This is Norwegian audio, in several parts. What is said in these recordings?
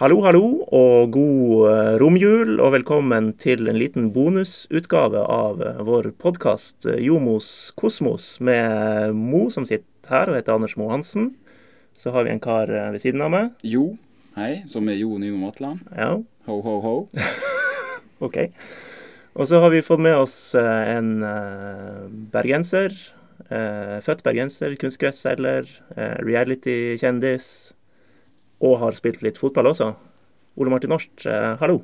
Hallo, hallo, og god eh, romjul, og velkommen til en liten bonusutgave av eh, vår podkast Jomos kosmos, med Mo, som sitter her og heter Anders Mo Hansen. Så har vi en kar eh, ved siden av meg. Jo, hei, som er Jo Nymo Matland. Ja, Ho, ho, ho. OK. Og så har vi fått med oss eh, en eh, bergenser. eh, Født bergenser, kunstgresselger, eh, reality-kjendis. Og har spilt litt fotball også. Ole Martin Norst, eh, hallo.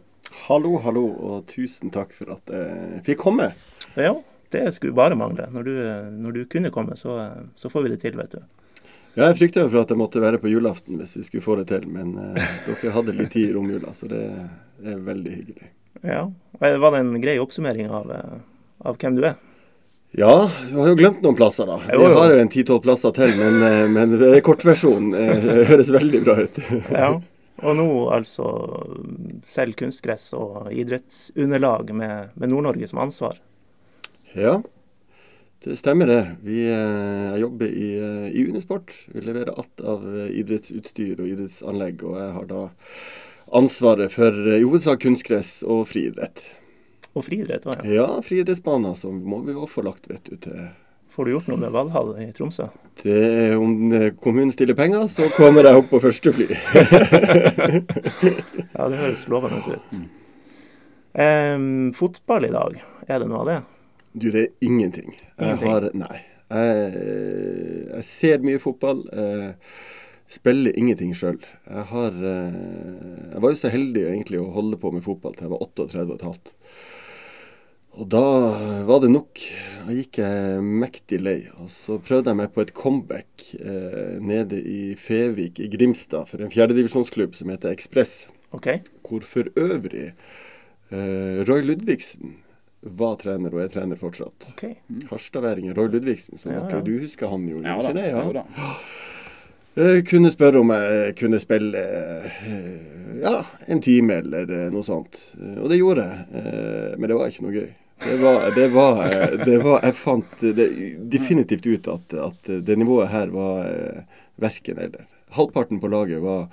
Hallo, hallo, og tusen takk for at jeg fikk komme. Ja, det skulle bare mangle. Når du, når du kunne komme, så, så får vi det til, vet du. Ja, jeg frykta for at jeg måtte være på julaften hvis vi skulle få det til, men eh, dere hadde litt tid i romjula, så det, det er veldig hyggelig. Ja. Var det en grei oppsummering av, eh, av hvem du er? Ja, du har jo glemt noen plasser, da. Vi har jo en ti-tolv plasser til, men, eh, men kortversjonen eh, høres veldig bra ut. Ja. Og nå altså selv kunstgress og idrettsunderlag med, med Nord-Norge som ansvar. Ja, det stemmer det. Vi, eh, jeg jobber i, i Unisport. Vi leverer alt av idrettsutstyr og idrettsanlegg, og jeg har da ansvaret for i hovedsak kunstgress og friidrett. Og friidrett òg, ja. Ja, friidrettsbaner så må vi også få lagt, vet du, til Får du gjort noe med Valhall i Tromsø? det, Om kommunen stiller penger, så kommer jeg opp på første fly. Ja, det høres lovende ut. Um, fotball i dag, er det noe av det? Du, det er ingenting. Jeg Ingenting? har Nei. Jeg, jeg ser mye fotball. eh, spiller ingenting sjøl. Jeg har eh, Jeg var jo så heldig egentlig å holde på med fotball til jeg var 38 og et halvt. Og da var det nok. Da gikk jeg mektig lei. Og så prøvde jeg meg på et comeback eh, nede i Fevik i Grimstad for en fjerdedivisjonsklubb som heter Ekspress. Okay. Hvor for øvrig eh, Roy Ludvigsen var trener og er trener fortsatt. ok. Harstadværingen Roy Ludvigsen, som Ja, ja. du husker han jo? Ja ikke det? Ja. Jo da. Jeg kunne spørre om jeg kunne spille eh, ja, en time eller eh, noe sånt. Eh, Og det gjorde jeg, eh, men det var ikke noe gøy. Det var, det var, eh, det var Jeg fant definitivt ut at, at det nivået her var eh, verken eller. Halvparten på laget var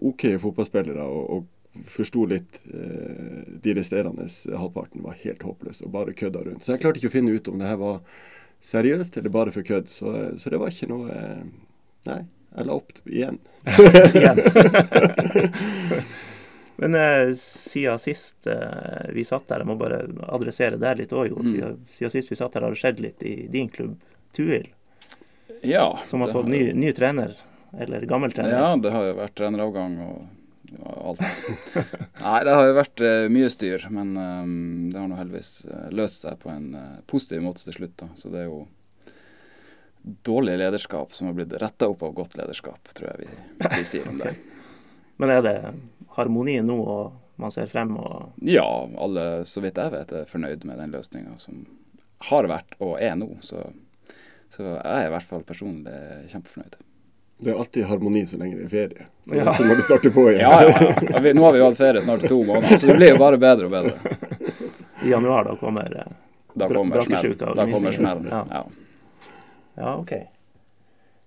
OK fotballspillere og, og forsto litt. eh, De resterende halvparten var helt håpløse og bare kødda rundt. Så jeg klarte ikke å finne ut om det her var seriøst eller bare for kødd. Så, så det var ikke noe eh, Nei, jeg la opp igjen. Igjen. Men eh, siden sist eh, vi satt der, jeg må bare adressere der litt òg, Jo. Mm. Siden, siden sist vi satt her, har det skjedd litt i din klubb, Tuil, Ja. som har fått ny, ny trener. Eller gammel trener. Ja, det har jo vært treneravgang og ja, alt. Nei, det har jo vært eh, mye styr, men um, det har nå heldigvis eh, løst seg på en uh, positiv måte til slutt. da. Så det er jo dårlig lederskap som har blitt retta opp av godt lederskap, tror jeg vi, vi sier om det. Men er det harmoni nå, og man ser frem og Ja, alle, så vidt jeg vet, er fornøyd med den løsninga som har vært og er nå. Så, så jeg er i hvert fall personlig kjempefornøyd. Det er alltid harmoni så lenge det er ferie. For Ja. Så må du starte på igjen. Ja, ja, ja. Nå har vi jo hatt ferie snart to måneder, så det blir jo bare bedre og bedre. i januar da kommer eh, Da kommer smell. Da kommer smellen. smell. Ja. Ja. Ja, OK.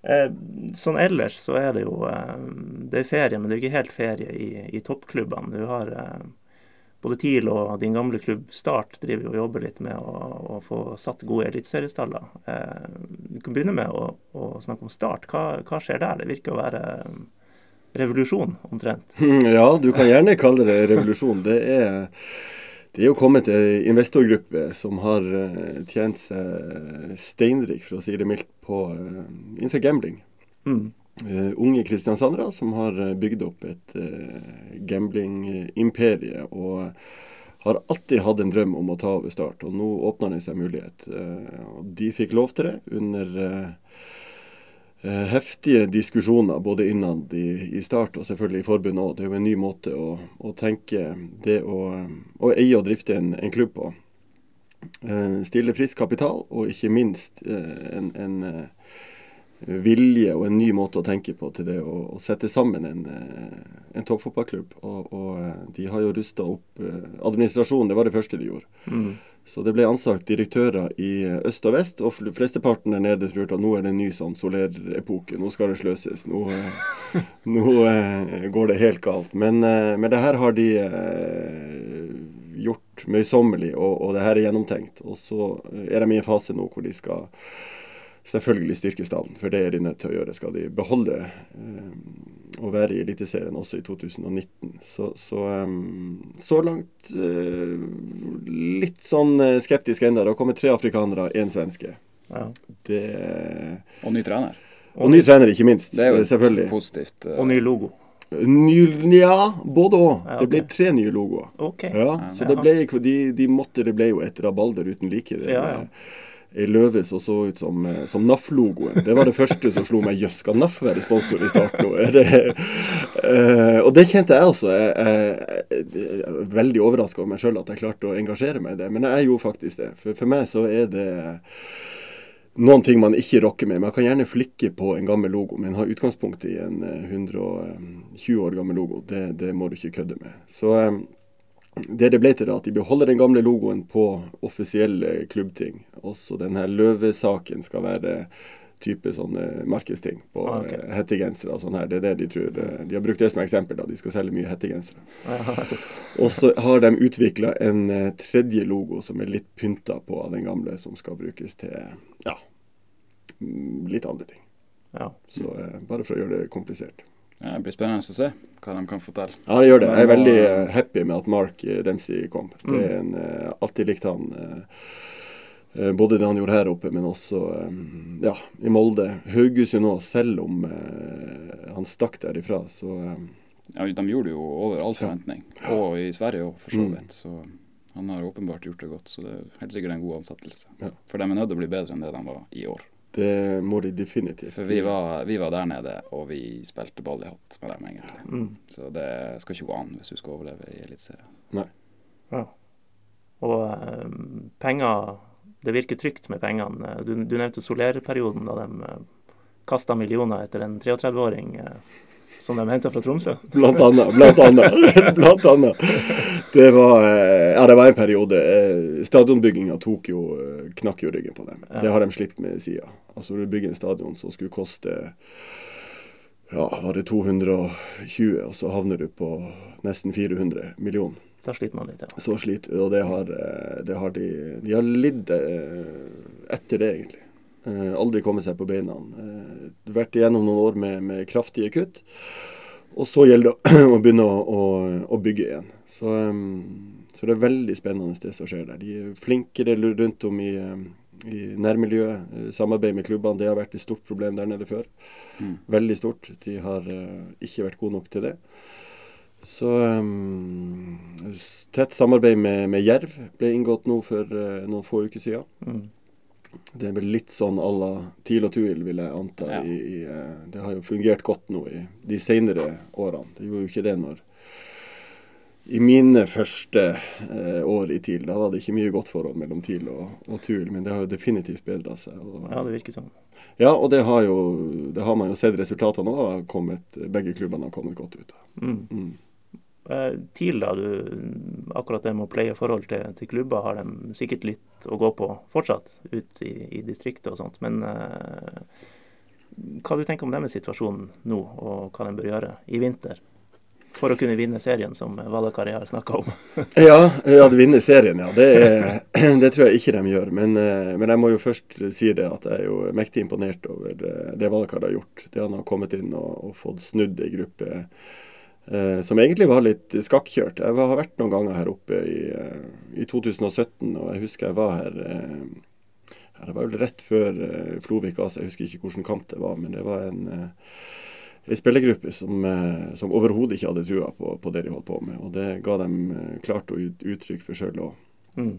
Eh, sånn ellers så er det jo eh, Det er ferie, men det er jo ikke helt ferie i, i toppklubbene. Du har eh, både TIL og din gamle klubb Start driver og jobber litt med å, å få satt gode eliteseriestaller. Du kan begynne med å, å snakke om Start. Hva, hva skjer der? Det virker å være revolusjon, omtrent. Ja, du kan gjerne kalle det revolusjon. Det er, det er jo kommet en investorgruppe som har eh, tjent seg steinrik, for å si det mildt, på, eh, innenfor gambling. Mm. Uh, unge kristiansandere som har bygd opp et uh, gambling-imperie. Og har alltid hatt en drøm om å ta over Start, og nå åpner det seg mulighet. Uh, de fikk lov til det under heftige diskusjoner både innad i, i Start og selvfølgelig i forbundet òg. Det er jo en ny måte å, å tenke det å, å eie og drifte en, en klubb på. Eh, stille frisk kapital, og ikke minst eh, en, en, eh, vilje og en ny måte å tenke på til det å, å sette sammen en, eh, en toppfotballklubb. Og, og, eh, de har jo rusta opp administrasjonen, det var det første de gjorde. Mm. Så det ble ansatt direktører i øst og vest, og flesteparten der nede tror at nå er det en ny sånn solerepoke. Nå skal det sløses. Nå, nå går det helt galt. Men, men det her har de gjort møysommelig, og, og det her er gjennomtenkt. Og så er de i en fase nå hvor de skal selvfølgelig styrke stallen, for det er de nødt til å gjøre. Skal de beholde eh, å være i Eliteserien også i 2019. Så, så, um, så langt uh, litt sånn eh, skeptisk ennå. Det har kommet tre afrikanere, én svenske. Ja. Det, og ny trener. Og ny trener, ikke minst. Det er jo selvfølgelig. positivt. Og ny logo. Ny, ja, både òg. Ja, Det ble tre nye logoer. OK. Ja, så det ble, de, de måtte, det ble jo et rabalder uten like. Det, Ja, ja. Ei løve som så ut som, eh, som NAF-logoen. Det var det første som slo meg. Jøss, skal NAF være sponsor i starten nå? Eh, og det kjente jeg også. Jeg, er veldig overraska over meg sjøl at jeg klarte å engasjere meg i det. Men jeg gjorde faktisk det. For, for meg så er det noen ting man ikke rokker med. Man kan gjerne flikke på en gammel logo, men ha utgangspunkt i en eh, 120 år gammel logo. Det, det må du ikke kødde med. Så eh, det det ble til, da, at de beholder den gamle logoen på offisielle klubbting. Også denne løvesaken skal være type sånne markedsting på Ah, ok. eh, hettegensere og sånn her. Det er det de tror. eh, De har brukt det som eksempel, da. De skal selge mye hettegensere. Og så har de utvikla en eh, tredje logo som er litt pynta på av den gamle, som skal brukes til ja, mm, litt andre ting. Ja. Så eh, bare for å gjøre det komplisert. Ja, det blir spennende å se hva de kan fortelle. Ja, det gjør det. Jeg er veldig eh, happy med at Mark eh, Dempsey kom. Det Mm. er en, eh, alltid likt han. eh, eh, Både det han gjorde her oppe, men også eh, ja, i Molde. Haugesund òg, selv om eh, han stakk derifra. Så eh, Ja, de gjorde det jo over all forventning. Og i Sverige òg, for så Mm. vidt. Så han har åpenbart gjort det godt. Så det er helt sikkert en god ansettelse. Ja. For de er nødt til å bli bedre enn det de var i år. Det må de definitivt. For vi var, vi var der nede, og vi spilte ball i hatt med dem, egentlig. Mm. Så det skal ikke gå an hvis du skal overleve i Eliteserien. ja. Og eh, penger Det virker trygt med pengene. Du, du nevnte Soler-perioden, da de uh, kasta millioner etter en 33-åring eh, som de henta fra Tromsø. Blant annet. Blant annet. blant annet. Det var, eh, ja, det var en periode. eh, Stadionbygginga tok jo eh, knakk jo ryggen på dem. Ja. Det har de slitt med sida. Altså, du bygger en stadion som skulle koste ja, var det 220, og så havner du på nesten 400 millioner. Da sliter man litt, ja. Så sliter du, og det har, det har de De har lidd etter det, egentlig. Eh, Aldri kommet seg på beina. Eh, Vært igjennom noen år med, med kraftige kutt. Og så gjelder det å begynne å, å, å bygge igjen. Så, så det er veldig spennende det som skjer der. De er flinkere rundt om i, i nærmiljøet. Eh, Samarbeid med klubbene, det har vært et stort problem der nede før. Mm. Veldig stort. De har ikke vært gode nok til det. Så um, tett samarbeid med, med Jerv ble inngått nå for uh, noen få uker siden. Mm. Det er vel litt sånn à la TIL og TUIL, vil jeg anta. Ja. I, i, eh, det har jo fungert godt nå i de senere årene. Det gjorde jo ikke det når I mine første eh, år i TIL, da var det ikke mye godt forhold mellom TIL og, og TUIL, men det har jo definitivt bedra seg. Og, Ja, det virker sånn. ja, og det har, jo, det har man jo sett resultatene av. Begge klubbene har kommet godt ut av. Mm. Mm. Eh, TIL, akkurat det med å pleie forhold til, til klubber, har de sikkert litt å gå på fortsatt, ut i, i distriktet og sånt. Men eh, hva du tenker om deres situasjon nå, og hva de bør gjøre i vinter? For å kunne vinne serien, som Valakari har snakka om. Ja, ja, de vinner serien, ja. Det, er, det tror jeg ikke de gjør. Men, eh, men jeg må jo først si det at jeg er jo mektig imponert over eh, det Valakar har gjort. Det han har kommet inn og, og fått snudd ei gruppe eh, som egentlig var litt skakkjørt. Jeg var- har vært noen ganger her oppe i, eh, i 2017, og jeg husker jeg var her eh, Det var vel rett før eh, Flovik ga jeg husker ikke hvilken kamp det var. Men det var en eh, en spillergruppe som, som overhodet ikke hadde trua på, på det de holdt på med. Og det ga dem klart ut, uttrykk for sjøl òg. Mm.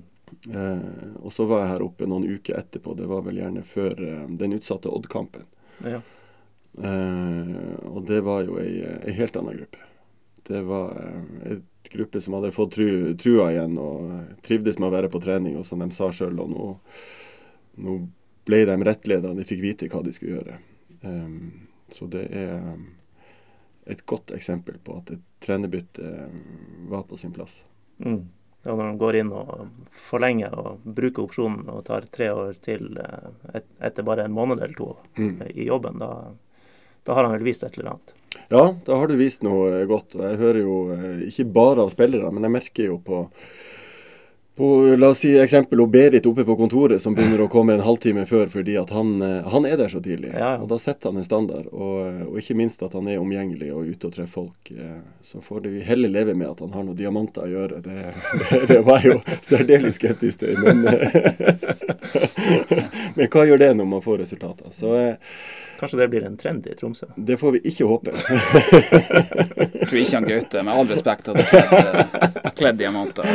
Eh, og så var jeg her oppe noen uker etterpå. Det var vel gjerne før eh, den utsatte Odd-kampen. Ja. Eh, og det var jo ei, ei helt annen gruppe. Det var eh, et gruppe som hadde fått tru, trua igjen og eh, trivdes med å være på trening, og som de sa sjøl. Og nå, nå ble de rettleda, de fikk vite hva de skulle gjøre. Um, så det er um, et godt eksempel på at et trenerbytte var på sin plass. Mm. Ja, når man går inn og forlenger og bruker opsjonen og tar tre år til eh, et, etter bare en måned eller to Mm. i jobben, da, da har han vel vist et eller annet. Ja, da har du vist noe eh, godt. Og jeg hører jo eh, ikke bare av spillere, men jeg merker jo på, på La oss si eksempel og Berit oppe på kontoret som begynner å komme en halvtime før fordi at han, eh, han er der så tidlig. Ja, ja. Og da setter han en standard. Og, og ikke minst at han er omgjengelig og ute og treffer folk. Så får vi heller leve med at han har noen diamanter å gjøre. Det, det, det var jo særdeles skeptisk til. Men, men hva gjør det når man får resultater? Så Kanskje det blir en trend i Tromsø? det får vi ikke håpe. Jeg tror ikke han Gaute, med all respekt, hadde kledd, kledd diamanter.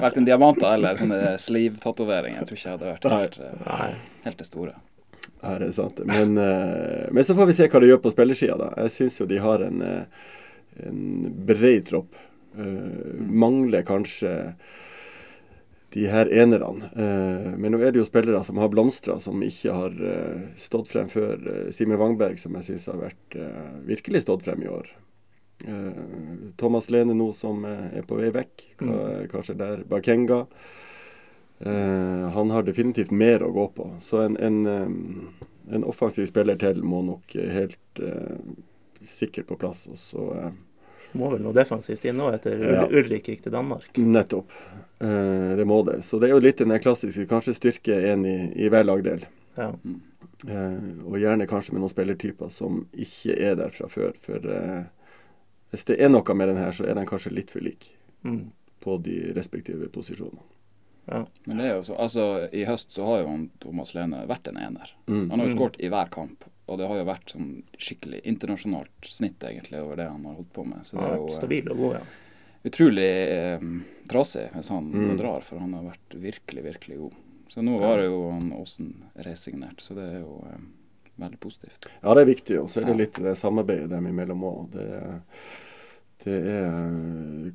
Verken diamanter eller sånne sleeve-tatoveringer. Jeg tror ikke jeg hadde vært helt, eh, Nei. helt det store. Ja, det er sant. Men, eh, men så får vi se hva de gjør på spillersida, da. Jeg syns jo de har en, eh, en bred tropp. Eh, mangler kanskje de her enerne. Eh, men nå er det jo spillere som har blomstra, som ikke har eh, stått frem før. Eh, Simen Wangberg, som jeg syns har vært virkelig stått frem i år. Eh, Thomas Lene nå som er på vei vekk, Ka- kanskje der. Bakenga. Eh, han har definitivt mer å gå på. Så en, en, en offensiv spiller til må nok helt sikkert på plass. Og så Må vel noe defensivt inn nå etter Ja. Ulrik gikk til Danmark. Nettopp. Eh, det må det. Så det er jo litt den der klassiske, kanskje styrke én i, i hver lagdel. Ja. Eh, og gjerne kanskje med noen spillertyper som ikke er der fra før. For eh, hvis det er noe med den her, så er den kanskje litt for lik Mm. på de respektive posisjonene. ja. Men det er jo så, altså I høst så har jo han Thomas Lene vært en ener. Mm. Han har jo Mm. skåret i hver kamp. Og det har jo vært sånn skikkelig internasjonalt snitt egentlig over det han har holdt på med. Så det er jo eh, stabil og god, ja. Utrolig eh, trasig hvis han Mm. drar, for han har vært virkelig, virkelig god. Så nå var det jo han Åsen resignert, så det er jo eh, veldig positivt. Ja, det er viktig. Og så er det litt det samarbeidet dem imellom òg. Det, det er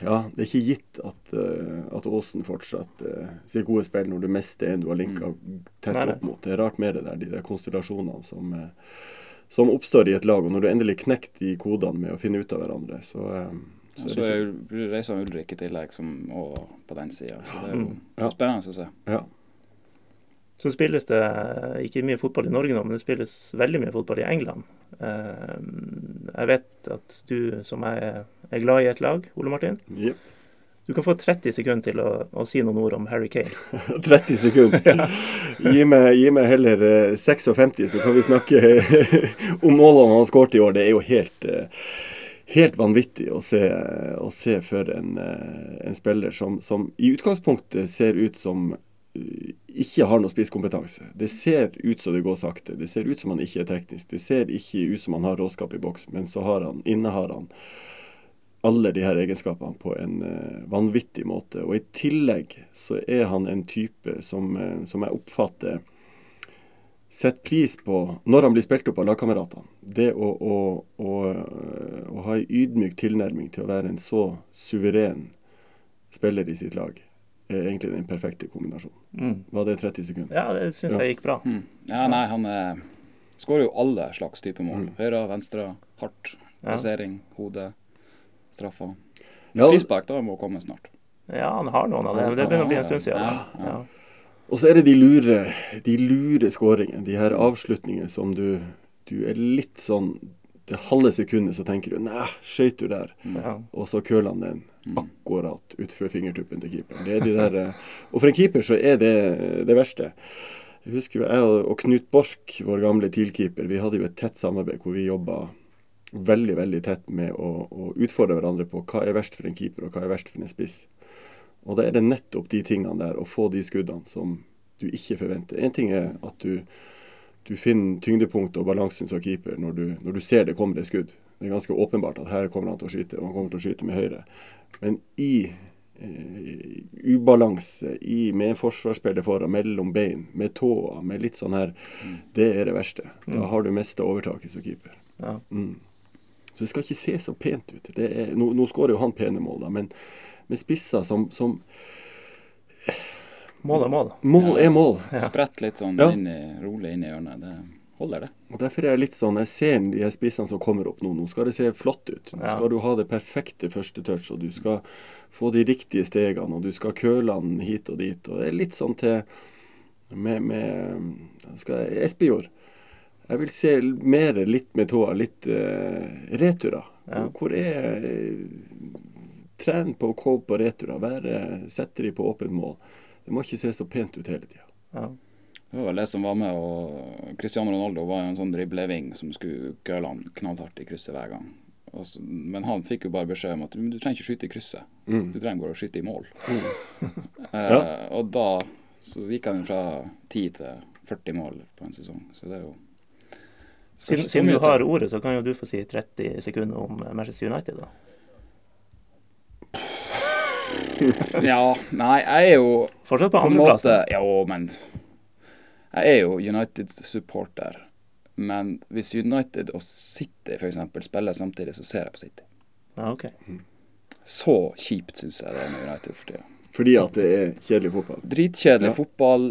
Ja, det er ikke gitt at, eh, at Åsen fortsatt uh, sier gode spill når du mister en du har linka tett Nei, opp mot. Det er rart med det der, de der konstellasjonene som, eh, som oppstår i et lag. Og når du endelig knekker de kodene med å finne ut av hverandre, så, eh, så er det er jo- reiser Ulrik i tillegg som òg på den sida, så det er jo Mm. Ja. spennende å se. Ja. Så spilles det eh, ikke mye fotball i Norge nå, men det spilles veldig mye fotball i England. Eh, Jeg vet at du som er, er glad i et lag, Ole Martin, Yep. du kan få 30 sekunder til å, å si noen ord om Harry Kane. 30 sekunder. Gi meg, gi meg heller eh, 56, så kan vi snakke om målene han har skåret i år. Det er jo helt, eh, helt vanvittig å se, å se for en, eh, en spiller som, som i utgangspunktet ser ut som eh, ikke har noe spisskompetanse. Det ser ut som det går sakte. Det ser ut som han ikke er teknisk. Det ser ikke ut som han har råskap i boks, men så har han, innehar han alle de her egenskapene på en eh, vanvittig måte. Og i tillegg så er han en type som, som jeg oppfatter setter pris på når han blir spilt opp av lagkameratene. Det å, å, å, å ha en ydmyk tilnærming til å være en så suveren spiller i sitt lag, er egentlig den perfekte kombinasjonen. Mm. Var det 30 sekunder? Ja, det syns Ja. jeg gikk bra. Mm. Ja, nei, han eh, skårer jo alle slags type mål. Mm. Høyre, venstre, hardt, Ja. plassering, hode, straffer. Ja, Frispark da må komme snart. Ja, han har noen av det. Det begynner å bli en stund siden. Ja, ja. Og så er det de lure, de lure skåringene. De her avslutningene som du, du er litt sånn Det halve sekundet så tenker du Nei, skøyt du der? Ja. Og så køler han den Mm. akkurat utfor fingertuppen til keeperen. Det er de der, eh, og for en keeper så er det det verste. Jeg husker jeg og Knut Borch, vår gamle TIL-keeper, vi hadde jo et tett samarbeid hvor vi jobba veldig veldig tett med å, å utfordre hverandre på hva er verst for en keeper, og hva er verst for en spiss. Og da er det nettopp de tingene der, å få de skuddene som du ikke forventer. En ting er at du, du finner tyngdepunktet og balansen som keeper når du, når du ser det kommer et skudd. Det er ganske åpenbart at her kommer han til å skyte, og han kommer til å skyte med høyre. Men i eh, ubalanse, i, med forsvarsspillet foran, mellom bein, med tåa, med litt sånn her, det er det verste. Da har du mista overtaket som keeper. Ja. Mm. Så det skal ikke se så pent ut. Det er, nå, nå skårer jo han pene mål, da, men med spisser som, som Mål er mål. Mål er mål. Ja. Sprett litt sånn Ja. inn i, rolig inn i hjørnet. Det, holder det. Og Derfor er jeg litt sånn, jeg ser de her spissene som kommer opp nå. Nå skal det se flott ut. Nå Ja. skal du ha det perfekte første touch, og du skal få de riktige stegene, og du skal køle den hit og dit. Og det er litt sånn til med, med skal jeg, Espejord. Jeg vil se mer litt med tåa, litt uh, returer. Hvor, Ja. hvor er Tren på å gå på returer. Være, sette de på åpent mål. Det må ikke se så pent ut hele tida. Ja. Det var vel det som var med, og Cristiano Ronaldo var en sånn dribleving som skulle køle han knallhardt i krysset hver gang. Så, men han fikk jo bare beskjed om at du, trenger ikke skyte i krysset, Mm. du trenger bare å skyte i mål. eh, Ja. Og da så gikk han fra 10 til 40 mål på en sesong, så det er jo Siden, siden du har ordet, så kan jo du få si 30 sekunder om eh, Manchester United, da. Ja, nei, jeg er jo Fortsatt på på en andreplass. måte men Jeg er jo United-supporter. Men hvis United og City f.eks. spiller samtidig, så ser jeg på City. Ah, ok. Så kjipt syns jeg det er med United for tida. Fordi at det er kjedelig fotball. Dritkjedelig Ja. fotball,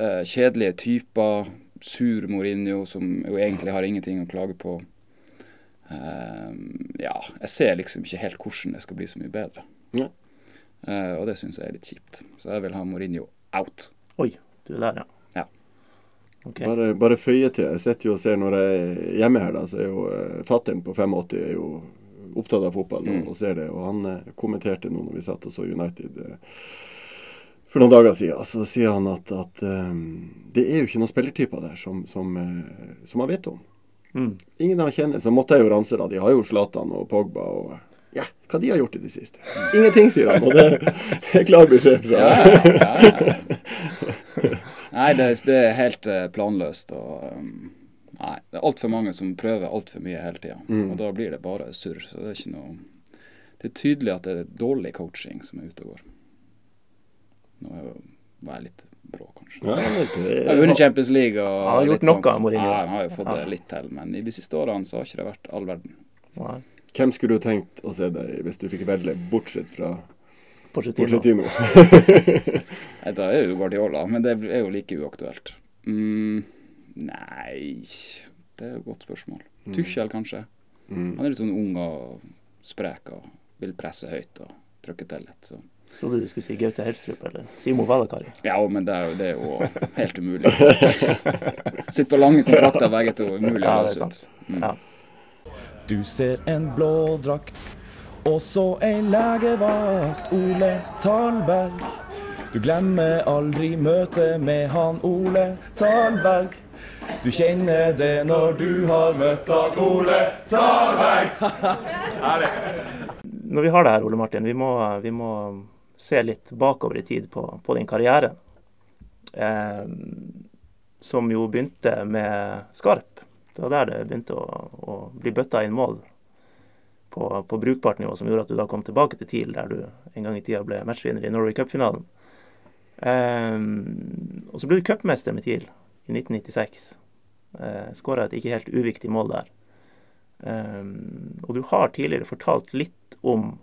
eh, kjedelige typer, sur Mourinho som jo egentlig har ingenting å klage på. Eh, ja, jeg ser liksom ikke helt hvordan det skal bli så mye bedre. Ja. Eh, og det syns jeg er litt kjipt. Så jeg vil ha Mourinho out. Oi, du er der, ja. Ja. Ok. Bare, bare føye til. Jeg sitter jo og ser når jeg er hjemme her, da, så er jo uh, fattern på 85 er jo opptatt av fotball Mm. og ser det. Og han uh, kommenterte nå når vi satt og så United uh, for noen dager siden. Så sier han at, at um, det er jo ikke noen spillertyper der som, som, som han vet om. Mm. Ingen han kjenner. Så måtte jeg jo ranse, da. De har jo Zlatan og Pogba og ja, hva de har gjort i det siste? Ingenting, sier han. Og det er klar beskjed fra Ja, ja, ja. Nei, det, det er helt eh, planløst. og um, Nei, det er altfor mange som prøver altfor mye hele tida. Mm. Og da blir det bare surr. Så det er ikke noe Det er tydelig at det er dårlig coaching som er ute og går. Nå er jo- være litt brå, kanskje. Ja, det, Jeg har vunnet Champions League og Han har gjort noe, Mourinho. Ja, han har jo fått Ja. det litt til. Men i de siste årene så har ikke det vært all verden. Nei. Hvem skulle du tenkt å se deg hvis du fikk velge, bortsett fra Porcetino? Da er jo Guardiola, men det er jo like uaktuelt. Mm, nei Det er jo et godt spørsmål. Tuchel, kanskje. Mm. Han er litt sånn ung og sprek og vil presse høyt og trykke til litt. Så. Trodde du skulle si Gaute Helstrup eller Simo Valakari. Ja, men det er jo, det er jo helt umulig. Sitter på lange kontrakter begge to. Umulig Ja, å er løse ut. Mm. Ja. Du ser en blå drakt, og så ei legevakt, Ole Talberg. Du glemmer aldri møtet med han Ole Talberg. Du kjenner det når du har møtt han Ole Talberg. Når vi har det her, Ole Martin, vi må, vi må se litt bakover i tid på, på din karriere. Eh, som jo begynte med Skarp. Det var der det begynte å, å bli bøtta inn mål på, på brukbart nivå, som gjorde at du da kom tilbake til TIL, der du en gang i tida ble matchvinner i Norway Cup-finalen. Um, og så ble du cupmester med TIL i 1996. Uh, Skåra et ikke helt uviktig mål der. Um, og du har tidligere fortalt litt om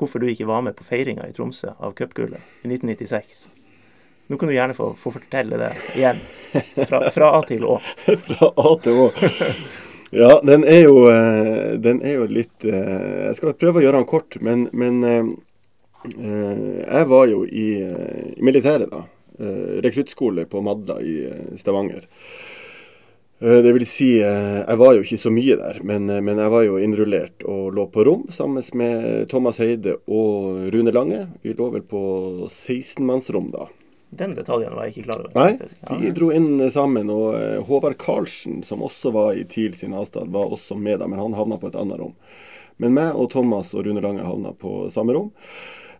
hvorfor du ikke var med på feiringa i Tromsø av cupgullet i 1996. Nå kan du gjerne få, få fortelle det igjen, fra, fra A til Å. Fra A til Å. Ja, den er jo, eh, den er jo litt eh, Jeg skal prøve å gjøre den kort, men, men eh, jeg var jo i, militæret, da. Rekruttskole på Madla i Stavanger. Det vil si, jeg var jo ikke så mye der, men, men jeg var jo innrullert og lå på rom sammen med Thomas Heide og Rune Lange. Vi lå vel på 16-mannsrom da. Den detaljen var jeg ikke klar over. Nei. Ja, vi dro inn sammen, og eh, Håvard Karlsen, som også var i TIL sin avstand, var også med da, men han havna på et annet rom. Men meg og Thomas og Rune Lange havna på samme rom.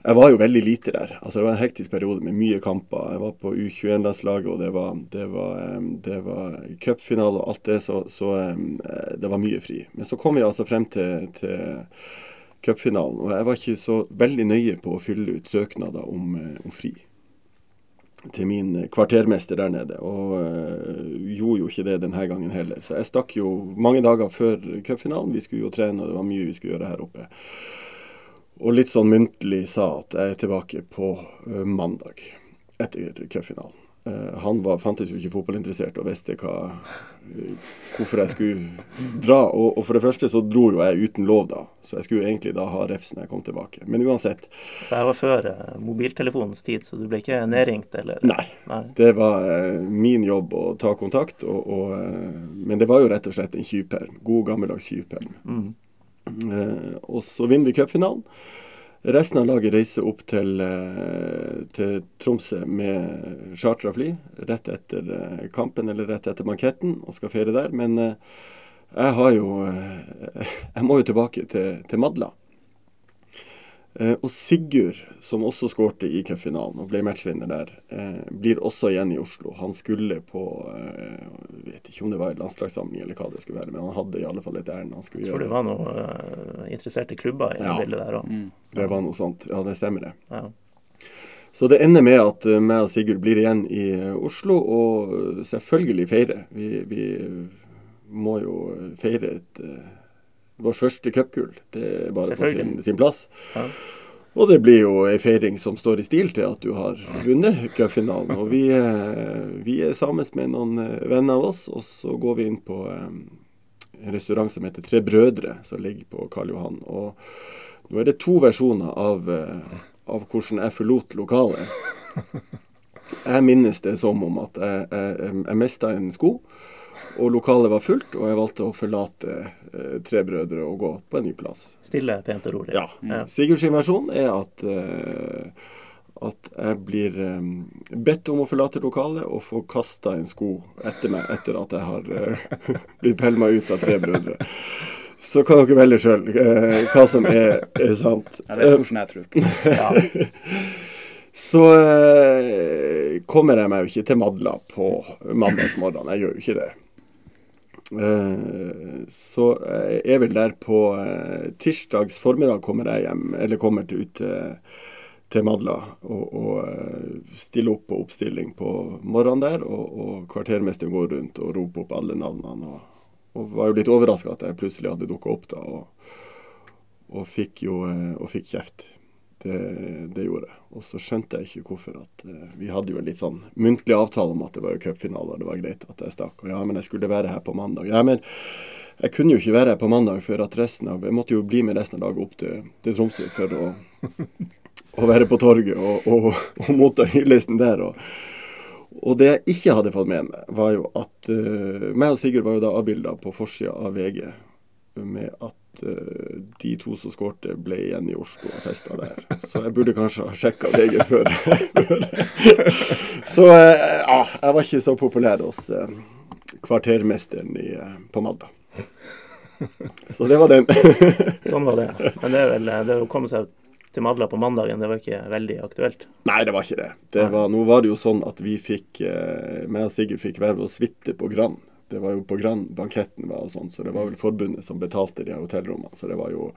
Jeg var jo veldig lite der. altså Det var en hektisk periode med mye kamper. Jeg var på U21-landslaget, og det var, det var, det var cupfinale og alt det, så, så eh, det var mye fri. Men så kom vi altså frem til, til cupfinalen, og jeg var ikke så veldig nøye på å fylle ut søknader om, eh, om fri til min kvartermester der nede, og øh, gjorde jo ikke det denne gangen heller. Så jeg stakk jo mange dager før cupfinalen. Vi skulle jo trene, og det var mye vi skulle gjøre her oppe. Og litt sånn muntlig sa at jeg er tilbake på øh, mandag etter cupfinalen. Uh, han var, fantes jo ikke fotballinteressert og visste hva, eh, hvorfor jeg skulle dra. Og, og, for det første så dro jo jeg uten lov da, så jeg skulle egentlig da ha refs når jeg kom tilbake. Men uansett. Det var før mobiltelefonens tid, så du ble ikke nedringt, eller? Nei. Nei. Det var eh, min jobb å ta kontakt, og, og, eh, men det var jo rett og slett en tjuvperm. God, gammeldags tjuvperm. Mm. Eh, og så vinner vi cupfinalen. Resten av laget reiser opp til, eh, til Tromsø med chartra fly rett etter eh, kampen eller rett etter banketten og skal feire der. Men eh, jeg har jo Jeg må jo tilbake til, til Madla. Eh, og Sigurd, som også skårte i cupfinalen og ble matchvinner der, eh, blir også igjen i Oslo. Han skulle på eh, Jeg vet ikke om det var landslagssamling eller hva det skulle være, men han hadde i alle fall et ærend han skulle gjøre. Jeg tror det var noen interesserte klubber i ja. bildet der òg. Mm. Det var noe sånt. Ja, det stemmer det. Ja. Så det ender med at meg og Sigurd blir igjen i Oslo og selvfølgelig feire. Vi, vi må jo feire et vår første cupgull. Det er bare på sin, sin plass. Ja. Og det blir jo ei feiring som står i stil til at du har vunnet cupfinalen. Og vi, vi, er sammen med noen eh, venner av oss, og så går vi inn på um, en restaurant som heter Tre Brødre, som ligger på Karl Johan. Og nå er det to versjoner av, av hvordan jeg forlot lokalet. Jeg minnes det som om at jeg, jeg, jeg mista en sko. Og lokalet var fullt, og jeg valgte å forlate eh, Tre brødre og gå på en ny plass. Stille, pent og rolig. Ja. ja. Sigurds versjon er at, eh, at jeg blir eh, bedt om å forlate lokalet og få kasta en sko etter meg etter at jeg har eh, blitt pælma ut av Tre brødre. Så kan dere velge sjøl eh, hva som er, er sant. Det er hvordan jeg tror på. Ja. Så eh, kommer jeg meg jo ikke til Madla på mandagsmorgenen. Jeg gjør jo ikke det. Eh, så jeg er vel der på eh, tirsdags formiddag kommer jeg hjem, eller kommer til ut til Madla og, og eh, stiller opp på oppstilling på morgenen der. Og, og kvartermesteren går rundt og roper opp alle navnene. Og, og var jo litt overraska at jeg plutselig hadde dukka opp da, og, og, fikk jo og fikk kjeft. Det, det, gjorde jeg. Og så skjønte jeg ikke hvorfor at uh, Vi hadde jo en litt sånn muntlig avtale om at det var jo cupfinale, og det var greit at jeg stakk. Og ja, men jeg skulle være her på mandag. Ja, men jeg kunne jo ikke være her på mandag for at resten av Jeg måtte jo bli med resten av laget opp til, til Tromsø for å, å, være på torget og, og, og motta hyllesten der. Og, og, det jeg ikke hadde fått med meg, var jo at uh, meg og Sigurd var jo da avbilda på forsida av VG med at de to som skårte, ble igjen i Oslo og festa der. Så jeg burde kanskje ha sjekka VG før. så uh, ja, jeg var ikke så populær hos uh, kvartermesteren i, på Madda. Så det var den. sånn var det. Men det er vel det å komme seg til Madla på mandagen, det var ikke veldig aktuelt? Nei, det var ikke det. det var, nå var det jo sånn at vi fikk, meg og Sigurd fikk være og suite på Grand det var jo på Grand banketten var og sånt, så det var vel forbundet som betalte de her hotellrommene. Så det var jo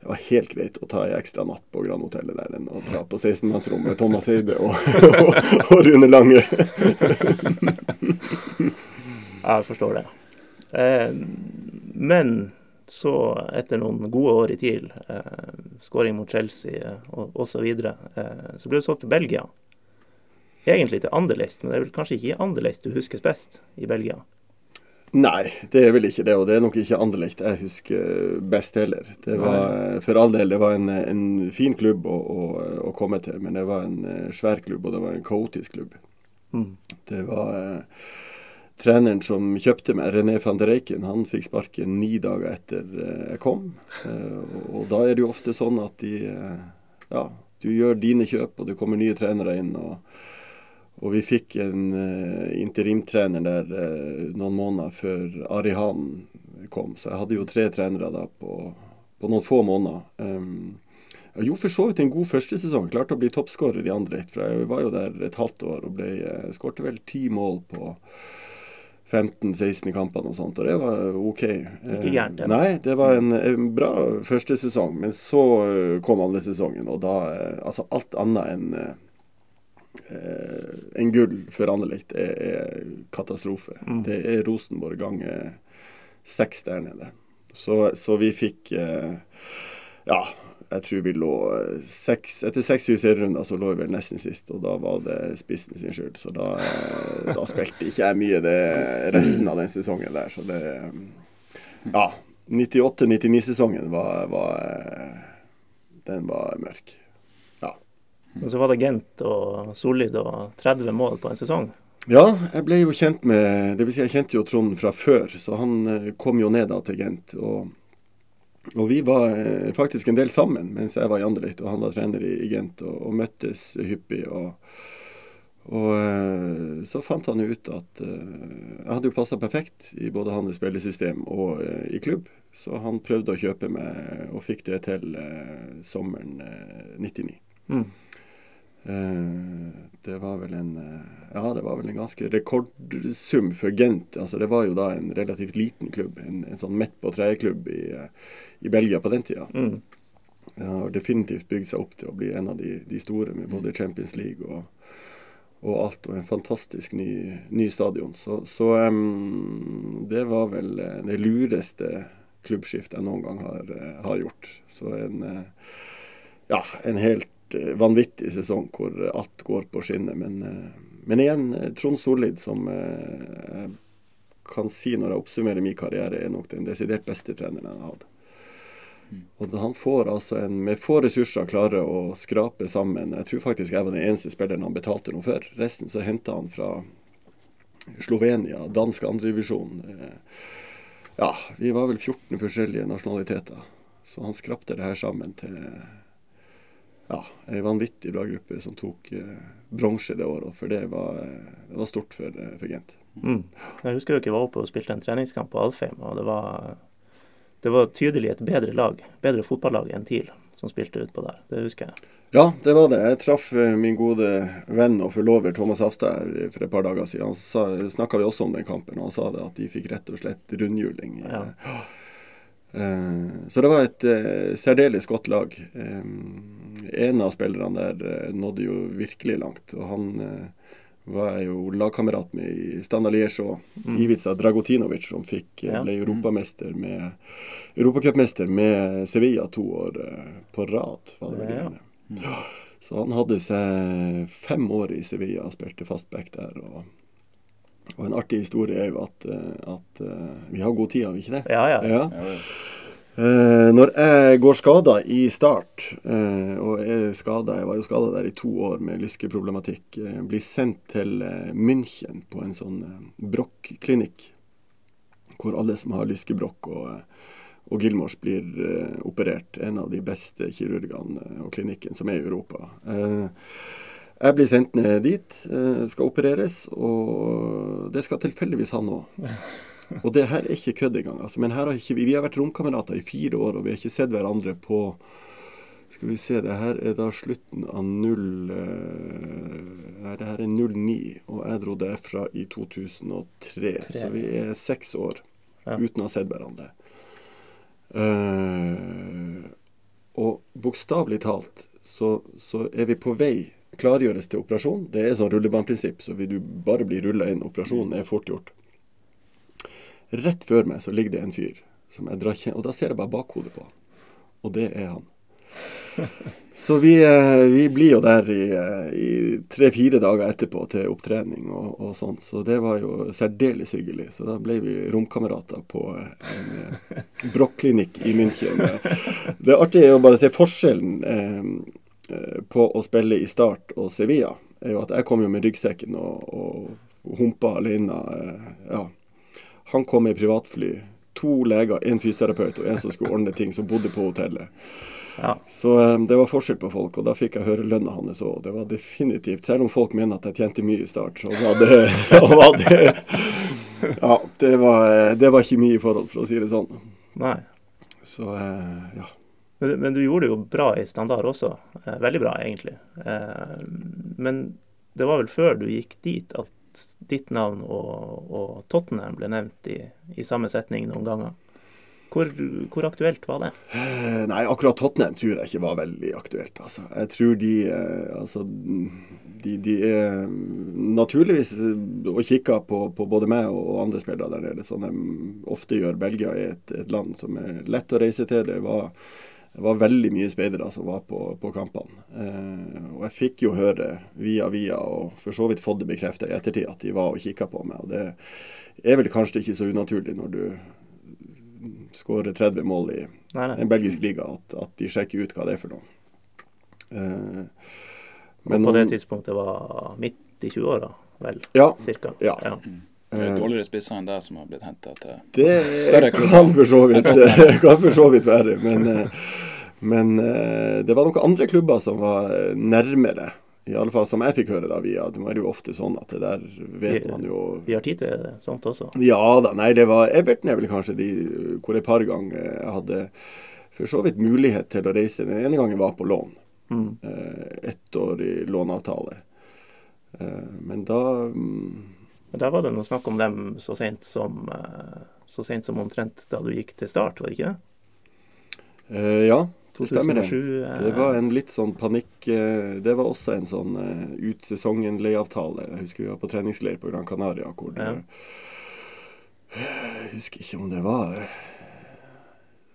det var helt greit å ta ei ekstra natt på Grand-hotellet der enn å dra på 16-mannsrom med Thomas Eide og, og, og, Rune Lange. jeg forstår det. Eh, men så, etter noen gode år i TIL, eh, skåring mot Chelsea eh, og osv., så, eh, så ble du solgt til Belgia. Egentlig til Anderlecht, men det er vel kanskje ikke Anderlecht du huskes best i Belgia? Nei, det er vel ikke det. Og det er nok ikke Anderlecht jeg husker best heller. Det var for all del det var en, en fin klubb å, å, å, komme til, men det var en eh, svær klubb, og det var en kaotisk klubb. Mm. Det var eh, treneren som kjøpte meg, René van der Eiken, han fikk sparken ni dager etter eh, jeg kom. Eh, og, og, da er det jo ofte sånn at de eh, Ja, du gjør dine kjøp, og det kommer nye trenere inn. og og vi fikk en uh, interimtrener der uh, noen måneder før Ari Hahn kom. Så jeg hadde jo tre trenere da på, på noen få måneder. Um, jeg gjorde for så vidt en god første sesong. Klarte å bli toppskårer i Anderlecht. For jeg var jo der et halvt år og ble, uh, skårte vel ti mål på 15-16 kampene og sånt, og det var OK. Ikke gærent, det. Nei, det var en, en, bra første sesong. Men så kom andre sesongen, og da Altså alt annet enn en gull for Anderlecht er, er katastrofe. Mm. Det er Rosenborg ganger seks der nede. Så, så vi fikk eh, Ja. jeg tror vi lå eh, seks Etter seks-syv serierunder så lå vi vel nesten sist, og da var det spissen sin skyld. Så da, eh, da spilte ikke jeg mye det resten av den sesongen der, så det Ja. 98-99-sesongen var, var Den var mørk. Ja. Men så var det Gent og Solid og 30 mål på en sesong. Ja, jeg ble jo kjent med Det vil si, jeg kjente jo Trond fra før, så han kom jo ned da til Gent. og og vi var eh, faktisk en del sammen mens jeg var i Anderlecht og han var trener i, Gent, og, og, møttes hyppig. og, og eh, så fant han ut at eh, jeg hadde jo passa perfekt i både hans spillesystem og eh, i klubb. Så han prøvde å kjøpe meg og fikk det til eh, sommeren 99. Eh, mm. Det var vel en ja, det var vel en ganske rekordsum for Gent. Altså, det var jo da en relativt liten klubb. En, en sånn midt på treet-klubb i, i Belgia på den tida. Mm. Det har definitivt bygd seg opp til å bli en av de, de store, med både Champions League og, og alt. Og en fantastisk ny, ny stadion. Så, så um, det var vel eh, det lureste klubbskiftet jeg noen gang har, eh, har gjort. Så en, eh, ja, en helt vanvittig sesong hvor alt går på skinner. Men, men igjen, Trond Solid, som jeg kan si når jeg oppsummerer min karriere, er nok den desidert beste treneren jeg har hatt. Og han får altså en, med få ressurser klarer å skrape sammen Jeg tror faktisk jeg var den eneste spilleren han betalte noe for. Resten så henta han fra Slovenia, dansk andredivisjon. Eh, ja, vi var vel 14 forskjellige nasjonaliteter. Så han skrapte det her sammen til ja, ei vanvittig bra gruppe som tok eh, bronse det året. For det var, det var stort for, eh, for Gent. Mm. Jeg husker jeg var oppe og spilte en treningskamp på Alfheim. og det var det var tydelig et bedre lag, bedre fotballag enn TIL, som spilte utpå der. Det husker jeg. Ja, det var det. Jeg traff eh, min gode venn og forlover Thomas Hafstad for et par dager siden. Han snakka vi også om den kampen, og han sa det at de fikk rett og slett rundhjuling. Ja. Uh, så det var et uh, særdeles godt lag. Um, en av spillerne der nådde jo virkelig langt. og han var jo lagkamerat med i Standa Liesjå. Mm. Ivica Dragotinovic, som fikk, eh, ble europamester med europacupmester med Sevilla to år på rad. var det vel ja, mm. ja. Så han hadde seg fem år i Sevilla og spilte fastback der. og og en artig historie er jo at, eh, at uh, vi har god tid, har vi ikke det? Ja, ja. ja. Eh, når jeg går skada i start, eh, og er skada, jeg var jo skada der i to år med lyskeproblematikk, eh, blir sendt til eh, München på en sånn eh, brokklinikk, hvor alle som har lyskebrokk og, eh, og Gilmors blir eh, operert. En av de beste kirurgene og klinikken som er i Europa. Jeg blir sendt ned dit, skal opereres, og det skal tilfeldigvis han òg. Og det her er ikke kødd engang. Altså. Men har ikke, vi har vært romkamerater i fire år, og vi har ikke sett hverandre på Skal vi se, det her er da slutten av 0 Nei, Det her er 09, og jeg dro derfra i 2003. 3. Så vi er seks år ja. uten å ha sett hverandre. Uh, og bokstavelig talt så, så, er vi på vei klargjøres til operasjon. Det er sånn rullebåndprinsipp, så vil du bare bli rulla inn. Operasjonen er fort gjort. Rett før meg så ligger det en fyr som jeg drar kjent, Og da ser jeg bare bakhodet på Og det er han. Så vi, eh, vi blir jo der i, eh, i tre-fire dager etterpå til opptrening og, og, sånt. Så det var jo særdeles hyggelig. Så da ble vi romkamerater på eh, en brokklinikk i München. Det artige er jo bare å se forskjellen eh, på å spille i Start og Sevilla. er jo at Jeg kom jo med ryggsekken og, og humpa alene. Eh, ja, han kom med privatfly. To leger, en fysioterapeut og en som skulle ordne ting, som bodde på hotellet. Ja. Så um, det var forskjell på folk, og da fikk jeg høre lønna hans òg. Det var definitivt, selv om folk mener at jeg tjente mye i start, så var det, var det Ja, det var, det var, ikke mye i forhold, for å si det sånn. Nei. Så ja. Men, men, du gjorde det jo bra i standard også. Eh, veldig bra, egentlig. Eh, men det var vel før du gikk dit at ditt navn og, og Tottenham ble nevnt i, i, samme setning noen ganger. Hvor, hvor, aktuelt var det? Eh, nei, akkurat Tottenham tror jeg ikke var veldig aktuelt. Altså. Jeg tror de, altså, de, de er naturligvis og kikker på, på, både meg og andre spillere der nede, som de ofte gjør. Belgia er et, et land som er lett å reise til. Det var Det var veldig mye speidere som var på, på kampene. Eh, og jeg fikk jo høre via via, og for så vidt fått det bekrefta i ettertid, at de var og kikka på meg. Og det er vel kanskje ikke så unaturlig når du skårer 30 mål i Nei, nei. en belgisk liga, at, at de sjekker ut hva det er for noe. Eh, Og på det tidspunktet var midt i 20-åra, vel? Ja. Cirka. Ja. Det er Eh, dårligere spisser enn deg som har blitt henta til Det Større klubber. kan for så vidt, kan for så vidt være. Men, eh, men eh, det var noen andre klubber som var nærmere. I alle fall som jeg fikk høre da via. Det var jo ofte sånn at det der vet man jo Vi har tid til sånt også. Ja da, nei det var Everton er vel kanskje de hvor et par ganger jeg hadde for så vidt mulighet til å reise. Den ene gangen var på lån. Mm. Ett år i låneavtale. Eh, Men da mm, Men der var det noe snakk om dem så sent som eh, så sent som omtrent da du gikk til start, var det ikke det? eh, Ja, det stemmer det. 2007, eh, Det var en litt sånn panikk Det var også en sånn uh, ut sesongen-leieavtale. Jeg husker vi var på treningsleir på Gran Canaria. hvor det, Ja. Jeg husker ikke om det var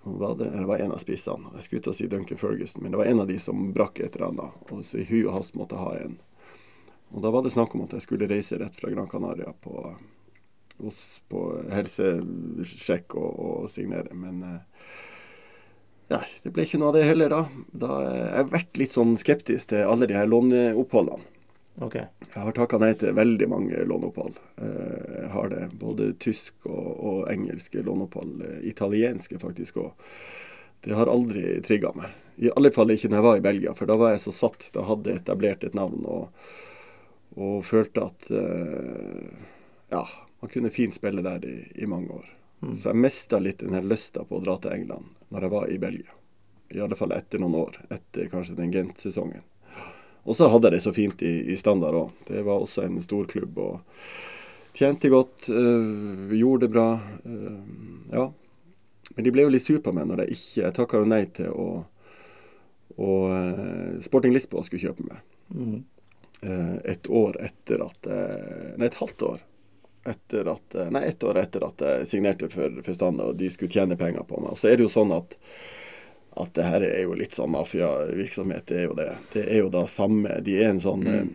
var det, det var en av spissene. Jeg skulle ut og si Duncan Ferguson, men det var en av de som brakk et eller annet. Og så hu og hast måtte ha en. Og da var det snakk om at jeg skulle reise rett fra Gran Canaria på, på helsesjekk og, og signere. Men eh, ja, det ble ikke noe av det heller da. da eh, jeg har vært litt sånn skeptisk til alle de her låneoppholdene. Okay. Jeg har takka nei til veldig mange låneopphold. Eh, Jeg har det. Både tysk og, og engelske låneopphold. Italienske faktisk òg. Det har aldri trigga meg. I alle fall ikke når jeg var i Belgia, for da var jeg så satt. Da hadde jeg etablert et navn og, og følte at eh, ja, man kunne fint spille der i, i mange år. Så jeg mista litt den her lysta på å dra til England når jeg var i Belgia. I alle fall etter noen år. Etter kanskje den Gent-sesongen. Og så hadde jeg det så fint i, i standard òg. Det var også en stor klubb og tjente godt. øh, gjorde det bra. øh, ja. Men de ble jo litt sur på meg når jeg ikke Jeg takka jo nei til å, øh, Sporting Lisboa skulle kjøpe meg. Mm. Eh, et år etter at Nei, et halvt år. Etter at, eh, nei, ett år etter at jeg signerte for, for Standard, og de skulle tjene penger på meg. Og så er det jo sånn at at det her er jo litt sånn mafiavirksomhet. Det er jo det. Det er jo da samme De er en sånn eh,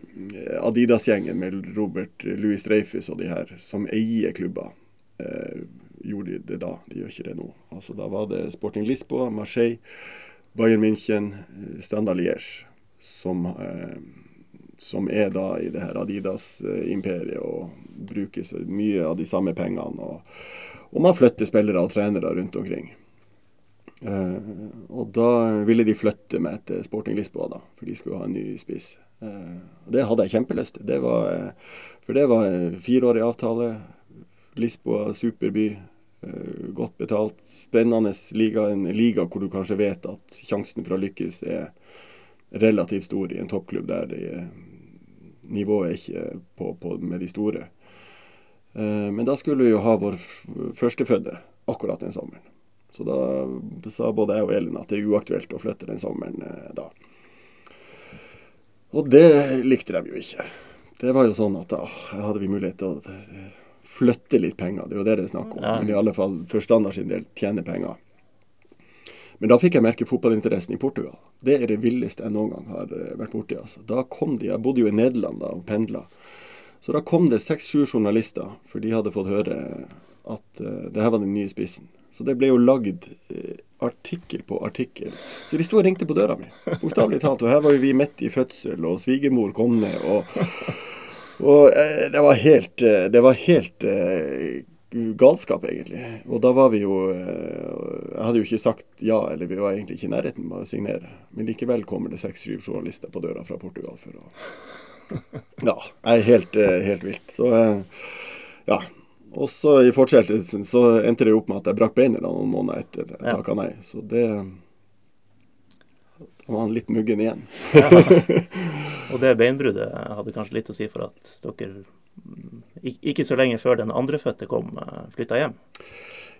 Adidas-gjengen med Robert Louis Dreyfus og de her, som eier klubber. Eh, gjorde de det da? De gjør ikke det nå. Altså Da var det Sporting Lisboa, Marseille, Bayern München, eh, Standard Liège, som, eh, som er da i det her Adidas-imperiet og bruker så mye av de samme pengene. Og, og man flytter spillere og trenere rundt omkring. Eh, og da ville de flytte meg til Sporting Lisboa, da, for de skulle ha en ny spiss. Eh, og det hadde jeg kjempelyst til. Det var, eh, for det var en fireårig avtale. Lisboa, superby. godt betalt. Spennende liga. En liga hvor du kanskje vet at sjansen for å lykkes er relativt stor i en toppklubb der de, nivået er ikke på, på med de store. Eh, men da skulle vi jo ha vår førstefødte akkurat den sommeren. Så da sa både jeg og Elin at det er uaktuelt å flytte den sommeren eh, da. Og det likte de jo ikke. Det var jo sånn at da, her hadde vi mulighet til å eh, flytte litt penger. Det er jo det det er snakk om. Men i alle fall for standard sin del tjene penger. Men da fikk jeg merke fotballinteressen i Portugal. Det er det villeste jeg noen gang har eh, vært borti. Altså. Da kom de, Jeg bodde jo i Nederland da og pendla. Så da kom det seks-sju journalister, for de hadde fått høre at uh, det her var den nye spissen. Så det ble jo lagd uh, artikkel på artikkel. Så de sto og ringte på døra mi, bokstavelig talt. Og her var jo vi midt i fødsel, og svigermor kom ned, og, og uh, det var helt, det var helt galskap, egentlig. Og da var vi jo eh, Jeg hadde jo ikke sagt ja, eller vi var egentlig ikke i nærheten med å signere. Men likevel kommer det seks-syv journalister på døra fra Portugal for å Ja. Jeg er helt, eh, helt vilt. Så eh, ja. Og så i fortsettelsen så endte det opp med at jeg brakk beinet noen måneder etter jeg Ja. takka nei. Så det Da var han litt muggen igjen. Og det beinbruddet hadde kanskje litt å si for at dere ikke så lenge før den andrefødte kom, flytta hjem.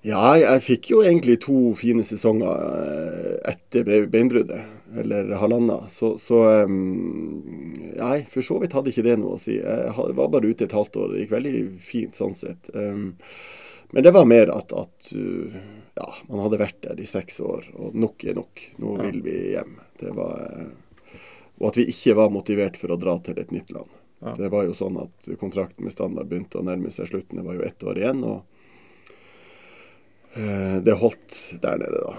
Ja, jeg fikk jo egentlig to fine sesonger eh, etter beinbruddet, eller halvannet. Så, så um, Nei, for så vidt hadde ikke det noe å si. Jeg var bare ute et halvt år. Det gikk veldig fint sånn sett. Men det var mer at, at ja, man hadde vært der i seks år, og nok er nok. Nå vil vi hjem. Det var, eh, og at vi ikke var motivert for å dra til et nytt land. Ja. Det var jo sånn at kontrakten med Standard begynte å nærme seg slutten. Det var jo ett år igjen. og eh, det holdt der nede, da.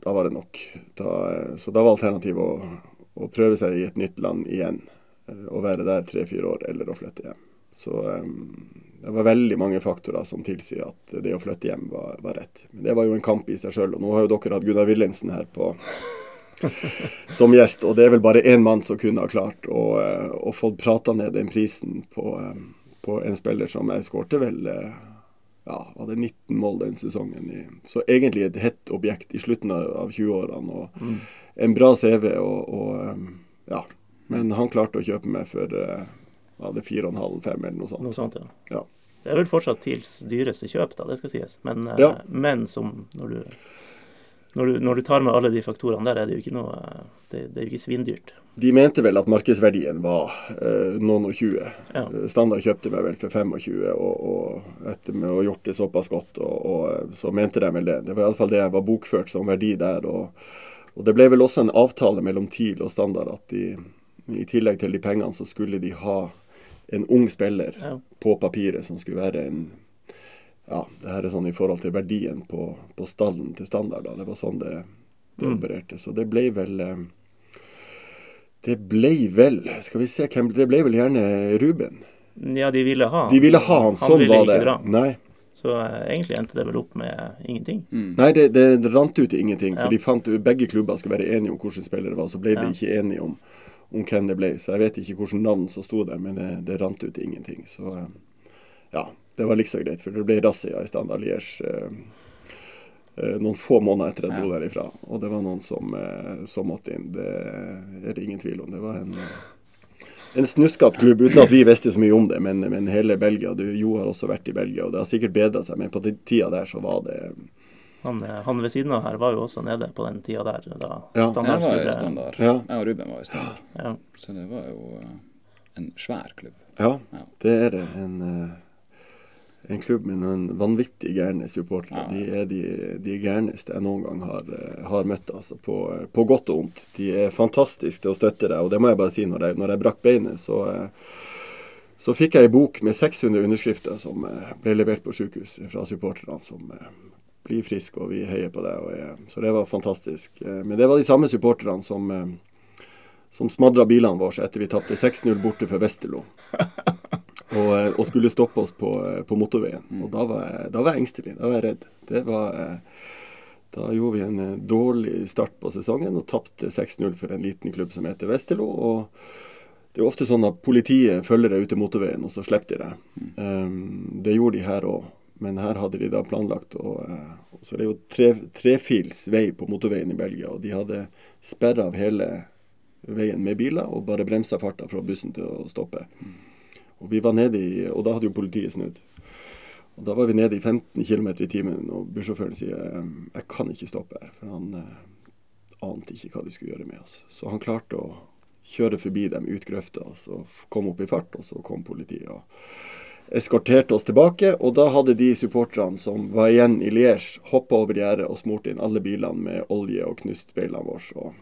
Da var det nok. Da, eh, så da var alternativet å, å prøve seg i et nytt land igjen. eh, Å være der tre-fire år, eller å flytte hjem. Så eh, det var veldig mange faktorer som tilsier at det å flytte hjem var, var rett. Men det var jo en kamp i seg sjøl. Og nå har jo dere hatt Gunnar Wilhelmsen her på som gjest, og det er vel bare én mann som kunne ha klart å, eh, å få prata ned den prisen på, eh, på en spiller som jeg skårte vel eh, ja, hadde 19 mål den sesongen. I, så egentlig et hett objekt i slutten av av 20-årene. og Mm. En bra CV, og, og ja. Men han klarte å kjøpe meg for ja, det 4,5-5 eller noe sånt. Noe sånt, ja. Ja. Det er vel fortsatt TILs dyreste kjøp, da, det skal sies. Men, Ja. men som når du, når, du, når du tar med alle de faktorene der, er det jo ikke noe eh, Det, det er jo ikke svindyrt. De mente vel at markedsverdien var eh, noen og 20. Ja. Eh, Standard kjøpte meg vel for 25, og, og etter med å ha gjort det såpass godt, og, og eh, så mente de vel det. Det var iallfall det jeg var bokført som verdi der. Og, og det ble vel også en avtale mellom TIL og Standard at de, i tillegg til de pengene, så skulle de ha en ung spiller Ja. på papiret som skulle være en Ja, det her er sånn i forhold til verdien på, på stallen til Standard. Da. Det var sånn det, det Mm. opererte. Så det ble vel eh, det ble vel Skal vi se hvem Det ble vel gjerne Ruben. ja, de ville ha De ville ha han, sånn ville var ikke det. dra. Nei, Så eh, egentlig endte det vel opp med ingenting. Mm. Nei det, det rant ut i ingenting. Ja. For de fant begge klubber skulle være enige om hvilken spillere det var. Så ble de Ja. ikke enige om, om hvem det ble. Så jeg vet ikke hvilket navn som sto der, men det, det rant ut i ingenting. Så eh, ja, det var liksom greit. For det ble razzia i Standard Liège eh, eh, noen få måneder etter at jeg dro Ja. derifra. Og det var noen som, eh, som måtte inn. Det er det ingen tvil om. Det var en en snuskete klubb, uten at vi visste så mye om det. Men, men hele Belgia du, Jo har også vært i Belgia, og det har sikkert bedra seg. Men på den tida der så var det Han, han ved siden av her var jo også nede på den tida der. Da Ja. Jeg var i standard. Ja. Jeg og Ruben var i standard. Ja. Så det var jo en svær klubb. Ja, Ja. det er det. En, eh, en klubb med noen vanvittig gærne supportere. De er de, de gærneste jeg noen gang har, eh, har møtt, altså. På, på godt og vondt. De er fantastiske til å støtte deg, og det må jeg bare si. Når jeg, når jeg brakk beinet, så, eh, så fikk jeg ei bok med 600 underskrifter som eh, ble levert på sykehus fra supporterne, som eh, blir friske, og vi heier på deg. Så det var fantastisk. Eh, Men det var de samme supporterne som eh, som smadra bilene våre etter vi tapte 6-0 borte for Westerlo. Og, eh, og skulle stoppe oss på, eh, på motorveien. Og da var, jeg, da var jeg engstelig. Da var jeg redd. Det var, eh, da gjorde vi en dårlig start på sesongen og tapte 6-0 for en liten klubb som heter Westerlo. Og det er ofte sånn at politiet følger deg ut til motorveien, og så slipper de deg. Um, det gjorde de her òg. Men her hadde de da planlagt å Så det er jo tre, trefils vei på motorveien i Belgia, og de hadde sperra av hele veien med biler og bare bremsa farta fra bussen til å stoppe. Og vi var nede i, og da hadde jo politiet snudd. Og Da var vi nede i 15 km i timen, og bussjåføren sier jeg kan ikke stoppe her. For han eh, ante ikke hva de skulle gjøre med oss. Så han klarte å kjøre forbi dem ut grøfta, og så kom opp i fart, og så kom politiet. og eskorterte oss tilbake, og da hadde de supporterne som var igjen i Liège, hoppa over gjerdet og smurt inn alle bilene med olje og knust beilene våre. Og,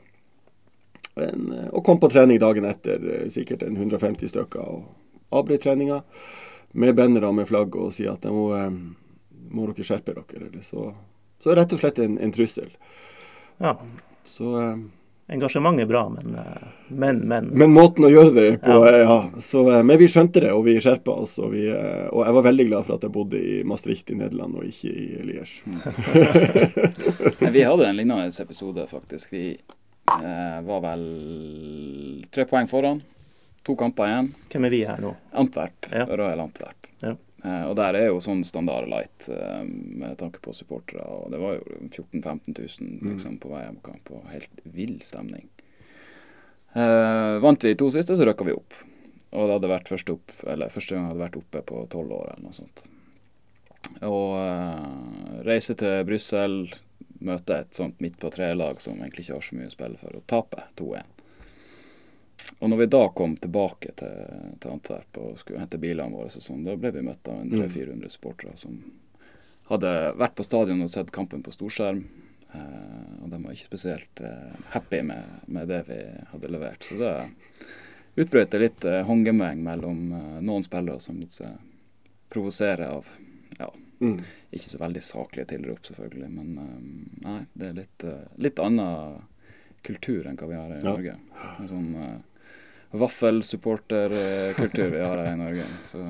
eh, og kom på trening dagen etter, eh, sikkert en 150 stykker, og avbrøt treninga med bannere og med flagg og sier at må, eh, må dere skjerpe dere. Eller så, så rett og slett en, en trussel. ja. Så eh, Engasjement er bra, men eh, men, men. Men måten å gjøre det på, Ja. ja. så, men vi skjønte det, og vi skjerpa oss. Og, vi, og jeg var veldig glad for at jeg bodde i Maastricht i Nederland, og ikke i Liège. Vi hadde en lignende episode, faktisk. Vi eh, var vel tre poeng foran. To kamper igjen. Hvem er vi her nå? Antwerp. Ja. Royal Antwerp. Ja. Eh, og der er jo sånn standard light eh, med tanke på supportere. Og det var jo 14 000-15 000 liksom, på hver kamp, Og helt vill stemning. Eh, vant vi to siste, så røkka vi opp. Og det hadde vært første, opp, eller første gang jeg hadde vært oppe på tolv år eller noe sånt. Og eh, reise til Brussel, møte et sånt midt på tre-lag som egentlig ikke har så mye å spille for, og tape 2-1. Og når vi da kom tilbake til, til Antwerp og skulle hente bilene våre, så sånn, da ble vi møtt av en Mm. 300-400 supportere som hadde vært på stadion og sett kampen på storskjerm. Eh, og de var ikke spesielt eh, happy med, med, det vi hadde levert. Så det utbrøt det litt eh, håndgemeng mellom eh, noen spillere som lot seg provosere av ja, mm. ikke så veldig saklige tilrop, selvfølgelig. Men eh, nei, det er litt, eh, litt annen kultur enn hva vi har i ja. Norge. En sånn vaffelsupporterkultur vi har her i Norge. Så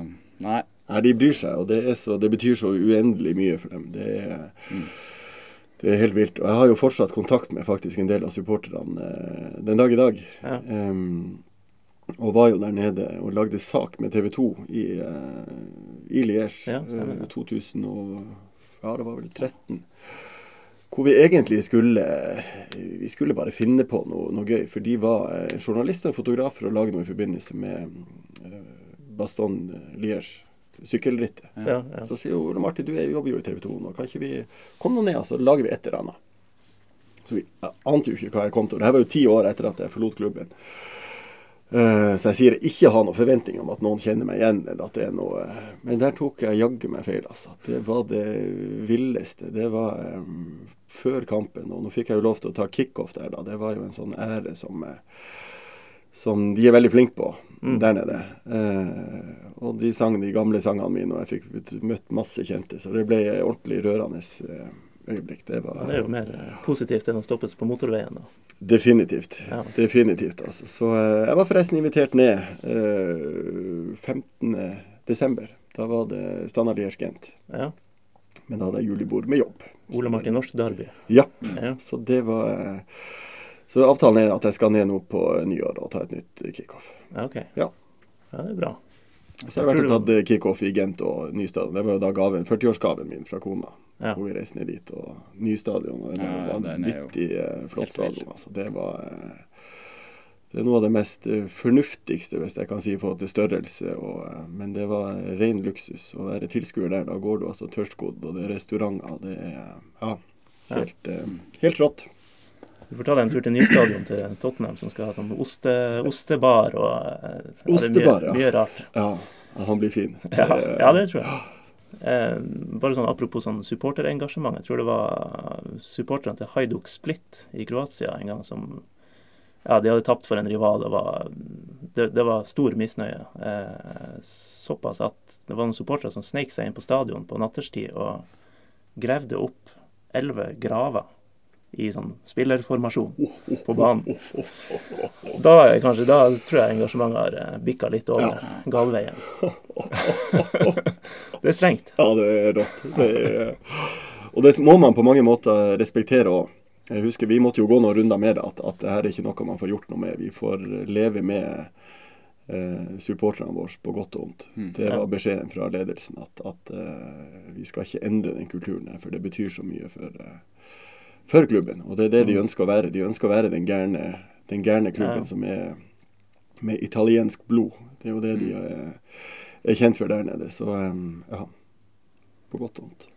nei. Nei, De bryr seg, og det, så, det, betyr så uendelig mye for dem. Det er, mm. det er, helt vilt. Og jeg har jo fortsatt kontakt med faktisk en del av supporterne eh, den dag i dag. Ja. Um, og var jo der nede og lagde sak med TV 2 i, uh, i Liège ja, uh, 2000 og, ja, det var vel 13. Hvor vi egentlig skulle Vi skulle bare finne på noe, noe gøy. For de var uh, journalister og fotografer og lage noe i forbindelse med Baston Liège sykkelrittet. Ja, ja. Så sier jo Martin, du jobber jo i TV 2 nå, kan ikke vi komme ned og så lager vi et eller annet? Så vi ante jo ikke hva jeg kom til. Det her var jo ti år etter at jeg forlot klubben. Uh, så jeg sier jeg ikke har noen forventning om at noen kjenner meg igjen. eller at det er noe... Men der tok jeg jaggu meg feil. altså. Det var det villeste. Det var um, før kampen. Og nå fikk jeg jo lov til å ta kickoff der, da. Det var jo en sånn ære som uh, som de er veldig flinke på mm. der nede. Uh, og de sang de gamle sangene mine, og jeg fikk møtt masse kjente. Så det ble ordentlig rørende eh, øyeblikk. Det, var, det er jo mer eh, positivt enn å stoppes på motorveien. da. Definitivt. Ja. Definitivt, altså. Så eh, jeg var forresten invitert ned eh, 15.12. Da var det Standard Gent. Ja. Men da hadde jeg julebord med jobb. Ole Martin Norsk Derby. Ja. ja. Så det var så avtalen er at jeg skal ned nå på nyår og ta et nytt kickoff. Ja, okay. Ja. ja, det er bra. Så jeg har jeg vært og tatt kickoff i Gent og Nystad. Det var jo da gaven, 40-årsgaven min fra kona. Ja. Hvor vi reiste ned dit. Og ny stadion. Og det ja, var vanvittig eh, flott stadion. Altså. Det var eh, det er noe av det mest eh, fornuftigste, hvis jeg kan si, i forhold til størrelse. Og, men det var ren luksus å være tilskuer der. Da går du altså tørrskodd, og det er restauranter. Det er ja, helt, helt rått. Du får ta deg en tur til nystadion til Tottenham, som skal ha sånn oste, ostebar og ja, Ostebar, ja. Mye rart. Ja, han blir fin. Ja, ja det tror jeg. Eh, bare sånn Apropos sånn supporterengasjement. Jeg tror det var supporterne til Hajduk Split i Kroatia en gang som ja, de hadde tapt for en rival. Det var, det, det var stor misnøye. Eh, såpass at det var noen supportere som sneik seg inn på stadion på natterstid og gravde opp elleve graver i sånn spillerformasjon på banen. Da, kanskje, da tror jeg engasjementet har eh, bikka litt over ja. galveien. det er strengt. Ja, det er rått. Det er, og det må man på mange måter respektere òg. Jeg husker Vi måtte jo gå noen runder med det, at, at det her er ikke noe man får gjort noe med. Vi får leve med eh, supporterne våre på godt og vondt. Mm. Det var beskjeden fra ledelsen at, at eh, vi skal ikke endre den kulturen her, for det betyr så mye for eh, for klubben. Og det er det de mm. ønsker å være. De ønsker å være den gærne, den gærne klubben som er med italiensk blod. Det er jo det de mm. er, er kjent for der nede. Så ja, på godt og vondt.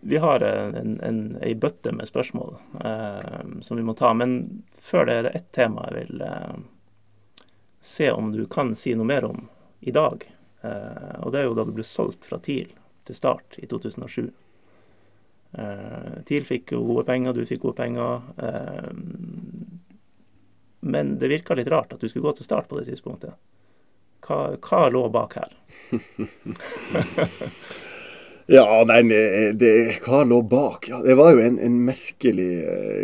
Vi har en, en, ei bøtte med spørsmål eh, som vi må ta. Men før det er det ett tema jeg vil eh, se om du kan si noe mer om i dag. Eh, og det er jo da du ble solgt fra TIL til Start i 2007. Uh, TIL fikk jo gode penger, du fikk gode penger. Uh, men det virka litt rart at du skulle gå til start på det tidspunktet. Hva, hva lå bak her? ja, nei, det, hva lå bak? Ja, det var jo en, en merkelig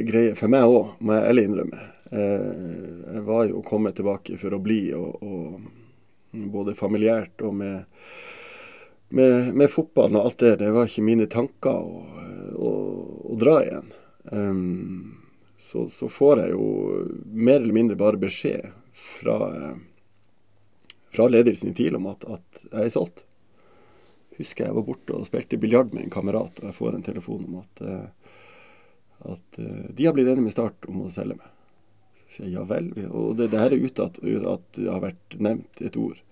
greie for meg òg, må jeg ærlig innrømme. jeg var jo kommet tilbake for å bli, og, og både familiært og med med, med, fotballen og alt det, det var ikke mine tanker å, å, å dra igjen. Um, så, så, får jeg jo mer eller mindre bare beskjed fra, fra ledelsen i TIL om at, at, jeg er solgt. Husker jeg var borte og spilte biljard med en kamerat, og jeg får en telefon om at, eh, at eh, de har blitt enige med Start om å selge meg. Så sier jeg ja vel. Og det, det her er ute at, at det har vært nevnt et ord.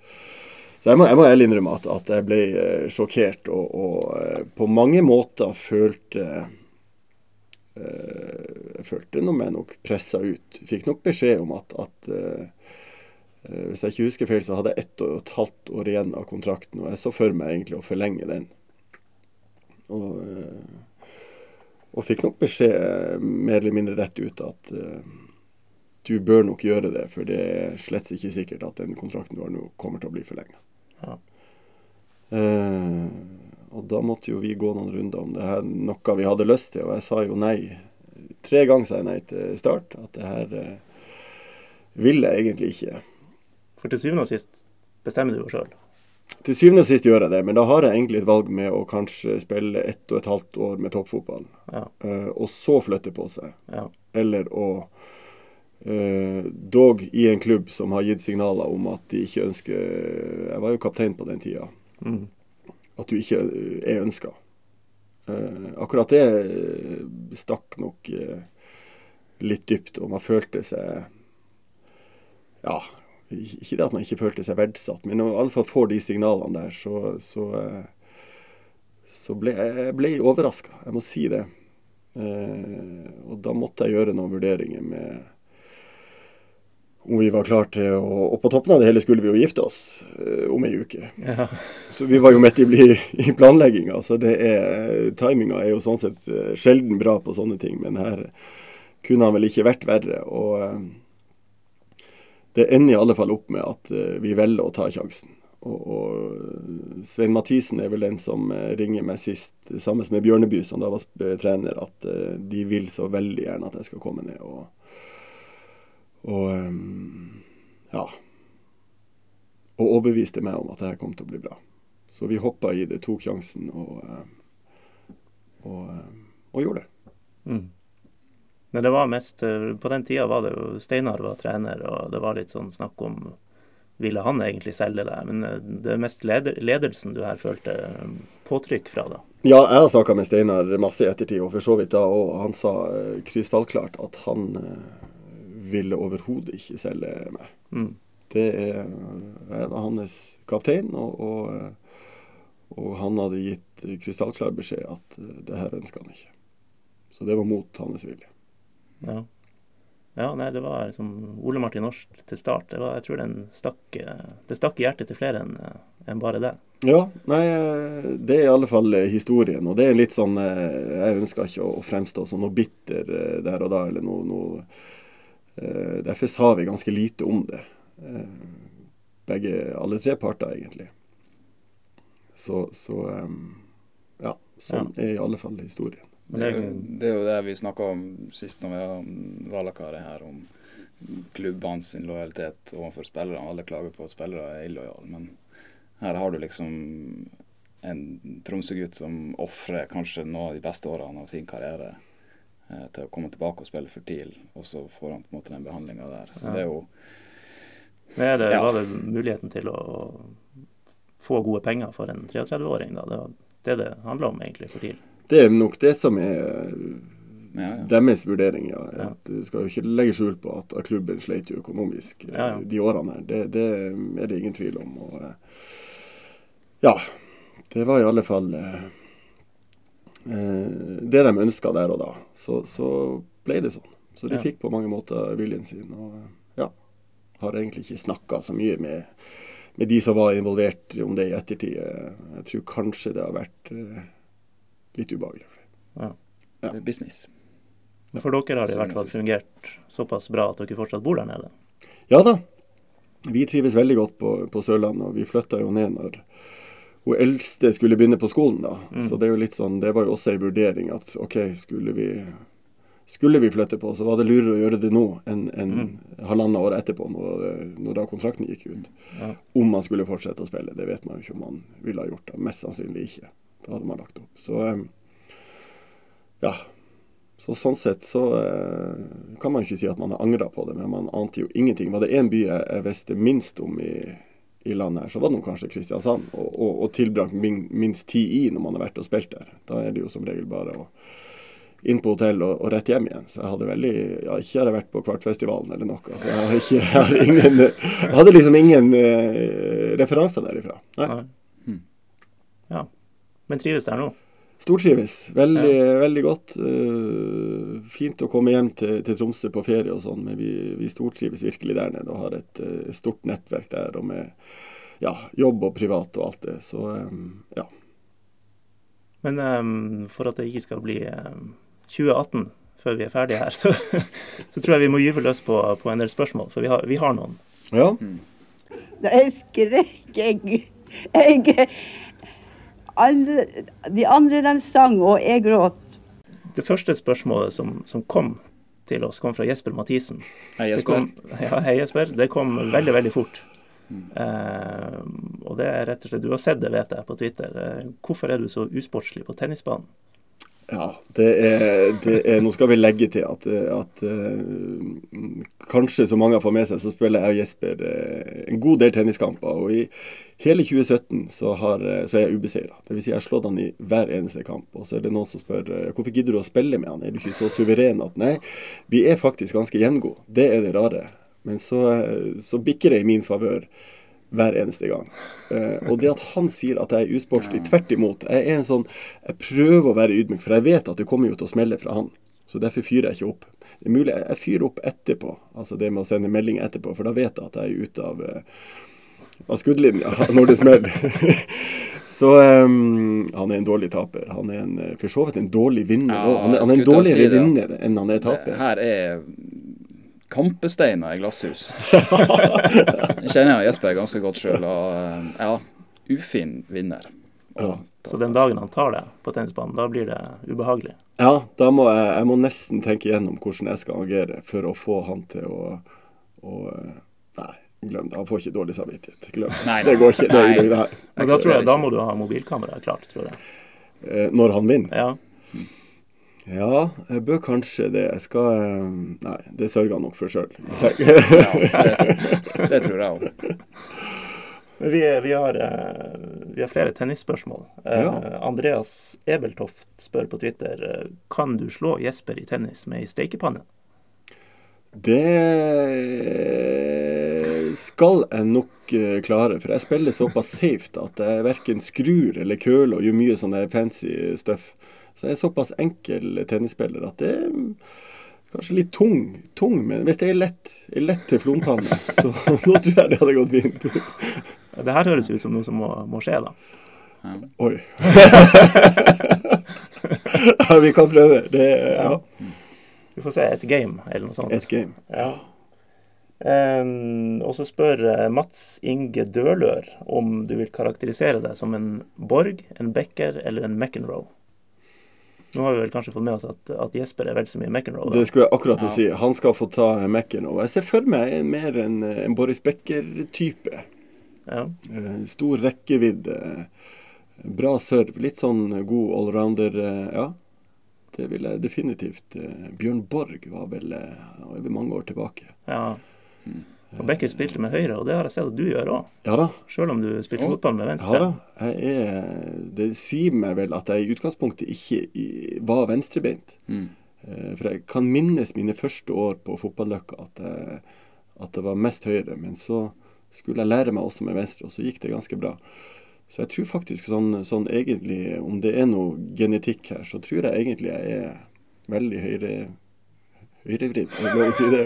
Så jeg må, jeg må ærlig innrømme at, at, jeg ble uh, sjokkert og, og uh, på mange måter følte uh, Jeg følte når jeg nok pressa ut. Fikk nok beskjed om at, at hvis jeg ikke husker feil, så hadde jeg ett og et halvt år igjen av kontrakten, og jeg så for meg egentlig å forlenge den. Og, uh, og fikk nok beskjed eh, mer eller mindre rett ut at uh, du bør nok gjøre det, for det er slett ikke sikkert at den kontrakten du har nå, kommer til å bli forlenga. Ja. Eh, og da måtte jo vi gå noen runder om det her, noe vi hadde lyst til, og jeg sa jo nei. Tre ganger sa jeg nei til Start. At det her eh, vil jeg egentlig ikke. For til syvende og sist bestemmer du jo sjøl. Til syvende og sist gjør jeg det, men da har jeg egentlig et valg med å kanskje spille ett og et halvt år med toppfotball, Ja. eh, og så flytte på seg. Ja. Eller å dog i en klubb som har gitt signaler om at de ikke ønsker Jeg var jo kaptein på den tida. Mm. At du ikke eh, er ønska. akkurat det eh, stakk nok eh, litt dypt, og man følte seg Ja, ikke det at man ikke følte seg verdsatt, men når man i alle fall får de signalene der, så, så, eh, så ble jeg ble overraska. Jeg må si det. Eh, og da måtte jeg gjøre noen vurderinger med om vi var klare til å Og på toppen av det hele skulle vi jo gifte oss eh, om ei uke. Ja. Så vi var jo midt i, i planlegginga. Så det er, timinga er jo sånn sett eh, sjelden bra på sånne ting, men her kunne han vel ikke vært verre. Og eh, det ender i alle fall opp med at eh, vi velger å ta sjansen. Og, og Svein Mathisen er vel den som eh, ringer meg sist, sammen med Bjørneby, som da var trener, at eh, de vil så veldig gjerne at jeg skal komme ned. og og ehm, ja. Og overbeviste meg om at det her kom til å bli bra. Så vi hoppa i det, tok sjansen og, ehm, og, ehm, og gjorde det. Mm. Men det var mest eh, På den tida var det jo Steinar var trener, og det var litt sånn snakk om Ville han egentlig selge det? Men eh, det er mest leder, ledelsen du her følte påtrykk fra, da? Ja, jeg har snakka med Steinar masse i ettertid, og for så vidt da, og han sa eh, krystallklart at han ville overhodet ikke selge meg. Mm. Det er, jeg var hans kaptein, og, og, eh, og han hadde gitt krystallklar beskjed at eh, det her ønska han ikke. Så det var mot hans vilje. Ja. ja, nei, det var liksom Ole Martin Norsk til start. Det var, jeg tror den stakk, eh, det stakk i hjertet til flere enn en bare det. Ja, nei, eh, det er i alle fall eh, historien. Og det er litt sånn eh, Jeg ønsker ikke å fremstå som noe bitter eh, der og da, eller noe, noe eh, Derfor sa vi ganske lite om det. Eh, Begge, alle tre parter, egentlig. Så, så eh, Ja. Sånn er i alle fall historien. Men Det det er, jo, det vi snakka om sist når vi hadde om Valakaret her, om klubbene sin lojalitet overfor spillerne. Alle klager på at spillere er illojale, men her har du liksom en Tromsø-gutt som ofrer kanskje noen av de beste årene av sin karriere eh, til å komme tilbake og spille for TIL, og så får han på en måte den behandlinga der. Så Ja. det er jo Men er det, Ja. var det muligheten til å få gode penger for en 33-åring, da? Det var det det handla om egentlig for TIL. Det er nok det som er ja, ja. deres vurdering. Ja. Ja. At Du skal jo ikke legge skjul på at, klubben sleit jo økonomisk eh, Ja, ja. de årene her. Det, det er det ingen tvil om. Og, eh, ja, det var i alle fall eh, det de ønska der og da. Så, så ble det sånn. Så de Ja. fikk på mange måter viljen sin. Og eh, ja, har egentlig ikke snakka så mye med, med de som var involvert om det i ettertid. Eh, Jeg tror kanskje det har vært eh, litt ubehagelig. Ja. Det er business. For dere har det i hvert fall fungert såpass bra at dere fortsatt bor der nede. Ja da. Vi trives veldig godt på, på Sørlandet, og vi flytta jo ned når hun eldste skulle begynne på skolen. da. Mm. Så det er jo litt sånn, det var jo også en vurdering at OK, skulle vi, skulle vi flytte på, så var det lurere å gjøre det nå enn enn halvannet år etterpå, når, når da kontrakten gikk ut. Ja. Om man skulle fortsette å spille. Det vet man jo ikke om man ville ha gjort. det, Mest sannsynlig ikke. Da hadde man lagt opp. Så em, ja. Så sånn sett så eh, kan man ikke si at man har angra på det, men man ante jo ingenting. Var det én by jeg visste minst om i, i landet her, så var det kanskje Kristiansand. Og, og, og tilbrakt min, minst tid i når man har vært og spilt der. Da er det jo som regel bare å inn på hotell og, og rett hjem igjen. Så jeg hadde veldig Ja, ikke har jeg vært på Kvartfestivalen eller noe. Så jeg har ikke jeg har ingen Jeg hadde liksom ingen eh, referanser derifra. Nei. Mm. Ja. Men trives der nå? Stortrives. Veldig, veldig godt. Uh, fint å komme hjem til, til Tromsø på ferie og sånn, men vi, vi stortrives virkelig der nede og har et uh, stort nettverk der. Og med ja, jobb og privat og alt det. Så um, ja. Men um, for at det ikke skal bli um, 2018 før vi er ferdige her, så, så tror jeg vi må gyve løs på, på en del spørsmål. For vi har, vi har noen. Ja. Da jeg skrek jeg, jeg alle, De andre de sang, og jeg gråt. Det første spørsmålet som, som kom til oss, kom fra Jesper Mathisen. Hei, Det Jesper. kom, ja, hei Jesper. Det kom veldig, veldig fort. Eh, og det er rett og slett Du har sett det, vet jeg, på Twitter. Eh, hvorfor er du så usportslig på tennisbanen? Ja, det er, det er Nå skal vi legge til at, at uh, kanskje så mange har fått med seg, så spiller jeg og Jesper uh, en god del tenniskamper. Og i hele 2017 så, har, eh, så er jeg ubeseira. Dvs. Si jeg har slått han i hver eneste kamp. Og så er det noen som spør uh, hvorfor gidder du å spille med han, er du ikke så suveren at Nei, vi er faktisk ganske gjengode. Det er det rare. Men så, så bikker det i min favør hver eneste gang. Eh, og det at han sier at jeg er usportslig, tvert imot. Jeg er en sånn, jeg prøver å være ydmyk, for jeg vet at det kommer jo til å smelle fra han. Så derfor fyrer jeg ikke opp. Det er mulig jeg jeg fyrer opp etterpå, altså det med å sende melding etterpå, for da vet jeg at jeg er ute av, eh, av skuddlinja når det smeller. Så um, han er en dårlig taper. Han er en, eh, for så vidt en dårlig vinner Ja, han, er- han er en dårligere si vinner enn han er taper. her er kampesteiner i glasshus. Jeg kjenner Jesper ganske godt sjøl, og eh, ja, ufin vinner. Ja. Så den dagen han tar det på tennisbanen, da blir det ubehagelig. Ja, da må jeg, jeg må nesten tenke gjennom hvordan jeg skal agere for å få han til å, å Nei, glem det. Han får ikke dårlig samvittighet. Glem det. Nei, Det går ikke. Det, nei. det, det her. Men da, tror jeg, da må du ha mobilkamera klart, tror jeg. Eh, Når han vinner? Ja. Ja, jeg bør kanskje det. Jeg skal eh, Nei, det sørger han nok for sjøl. Ja, det, det tror jeg òg. Men vi, vi, har, eh, vi har flere tennisspørsmål. Eh, Ja. Andreas Ebeltoft spør på Twitter kan du slå Jesper i tennis med ei stekepanne. Det skal jeg nok klare, for jeg spiller såpass safe at jeg verken skrur eller køler og gjør mye sånn fancy stuff. Så jeg er såpass enkel tennisspiller at det er kanskje litt tung, tung men hvis det er lett, er lett til flompanne, så, så tror jeg det hadde gått fint. Det her høres ut som noe som må, må skje, da. Oi. ja, vi kan prøve. Det ja, Vi får se et game eller noe sånt. et game. Ja. Um, og så spør eh, Mats Inge Dølør om du vil karakterisere deg som en Borg, en Becker eller en McEnroe. Nå har vi vel kanskje fått med oss at, at Jesper er vel så mye McEnroe. da. Det skulle jeg akkurat ja. si. Han skal få ta Mac-en. Jeg ser for meg en, mer en, en Boris Becker-type. Ja. Eh, Stor rekkevidde. Bra serve. Litt sånn god allrounder. eh, Ja, det vil jeg definitivt. eh, Bjørn Borg var vel over mange år tilbake. ja. Og Becker spilte med høyre, og det har jeg sett at du gjør òg. Ja. Sjøl om du spilte fotball med venstre. Ja da. Jeg er, det sier meg vel at jeg i utgangspunktet ikke i, var venstrebeint. Mm. Eh, For jeg kan minnes mine første år på fotballøkka at, jeg, at det var mest høyre. Men så skulle jeg lære meg også med venstre, og så gikk det ganske bra. Så jeg tror faktisk sånn, sånn egentlig, om det er noe genetikk her, så tror jeg egentlig jeg er veldig høyre høyrevridd. Er det lov å si det?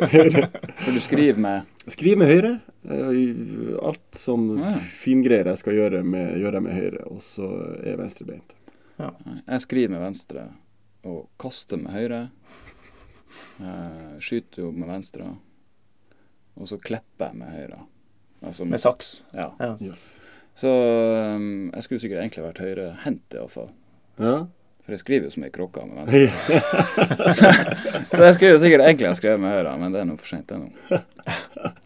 For du skriver med Skriv med høyre. eh, Alt som Ja. fingreier jeg skal gjøre, med, gjør jeg med høyre. Og så er jeg venstrebeint. Jeg skriver med venstre og kaster med høyre. Jeg skyter jo med venstre. Og så klipper jeg med høyre. Altså Med saks. Ja. Ja. Yes. Så um, jeg skulle sikkert egentlig vært høyrehendt, iallfall. Ja. For jeg skriver jo så mye kråker med venstre. så jeg skulle jo sikkert egentlig ha skrevet med høyre, men det er nå for seint, det nå. Ja.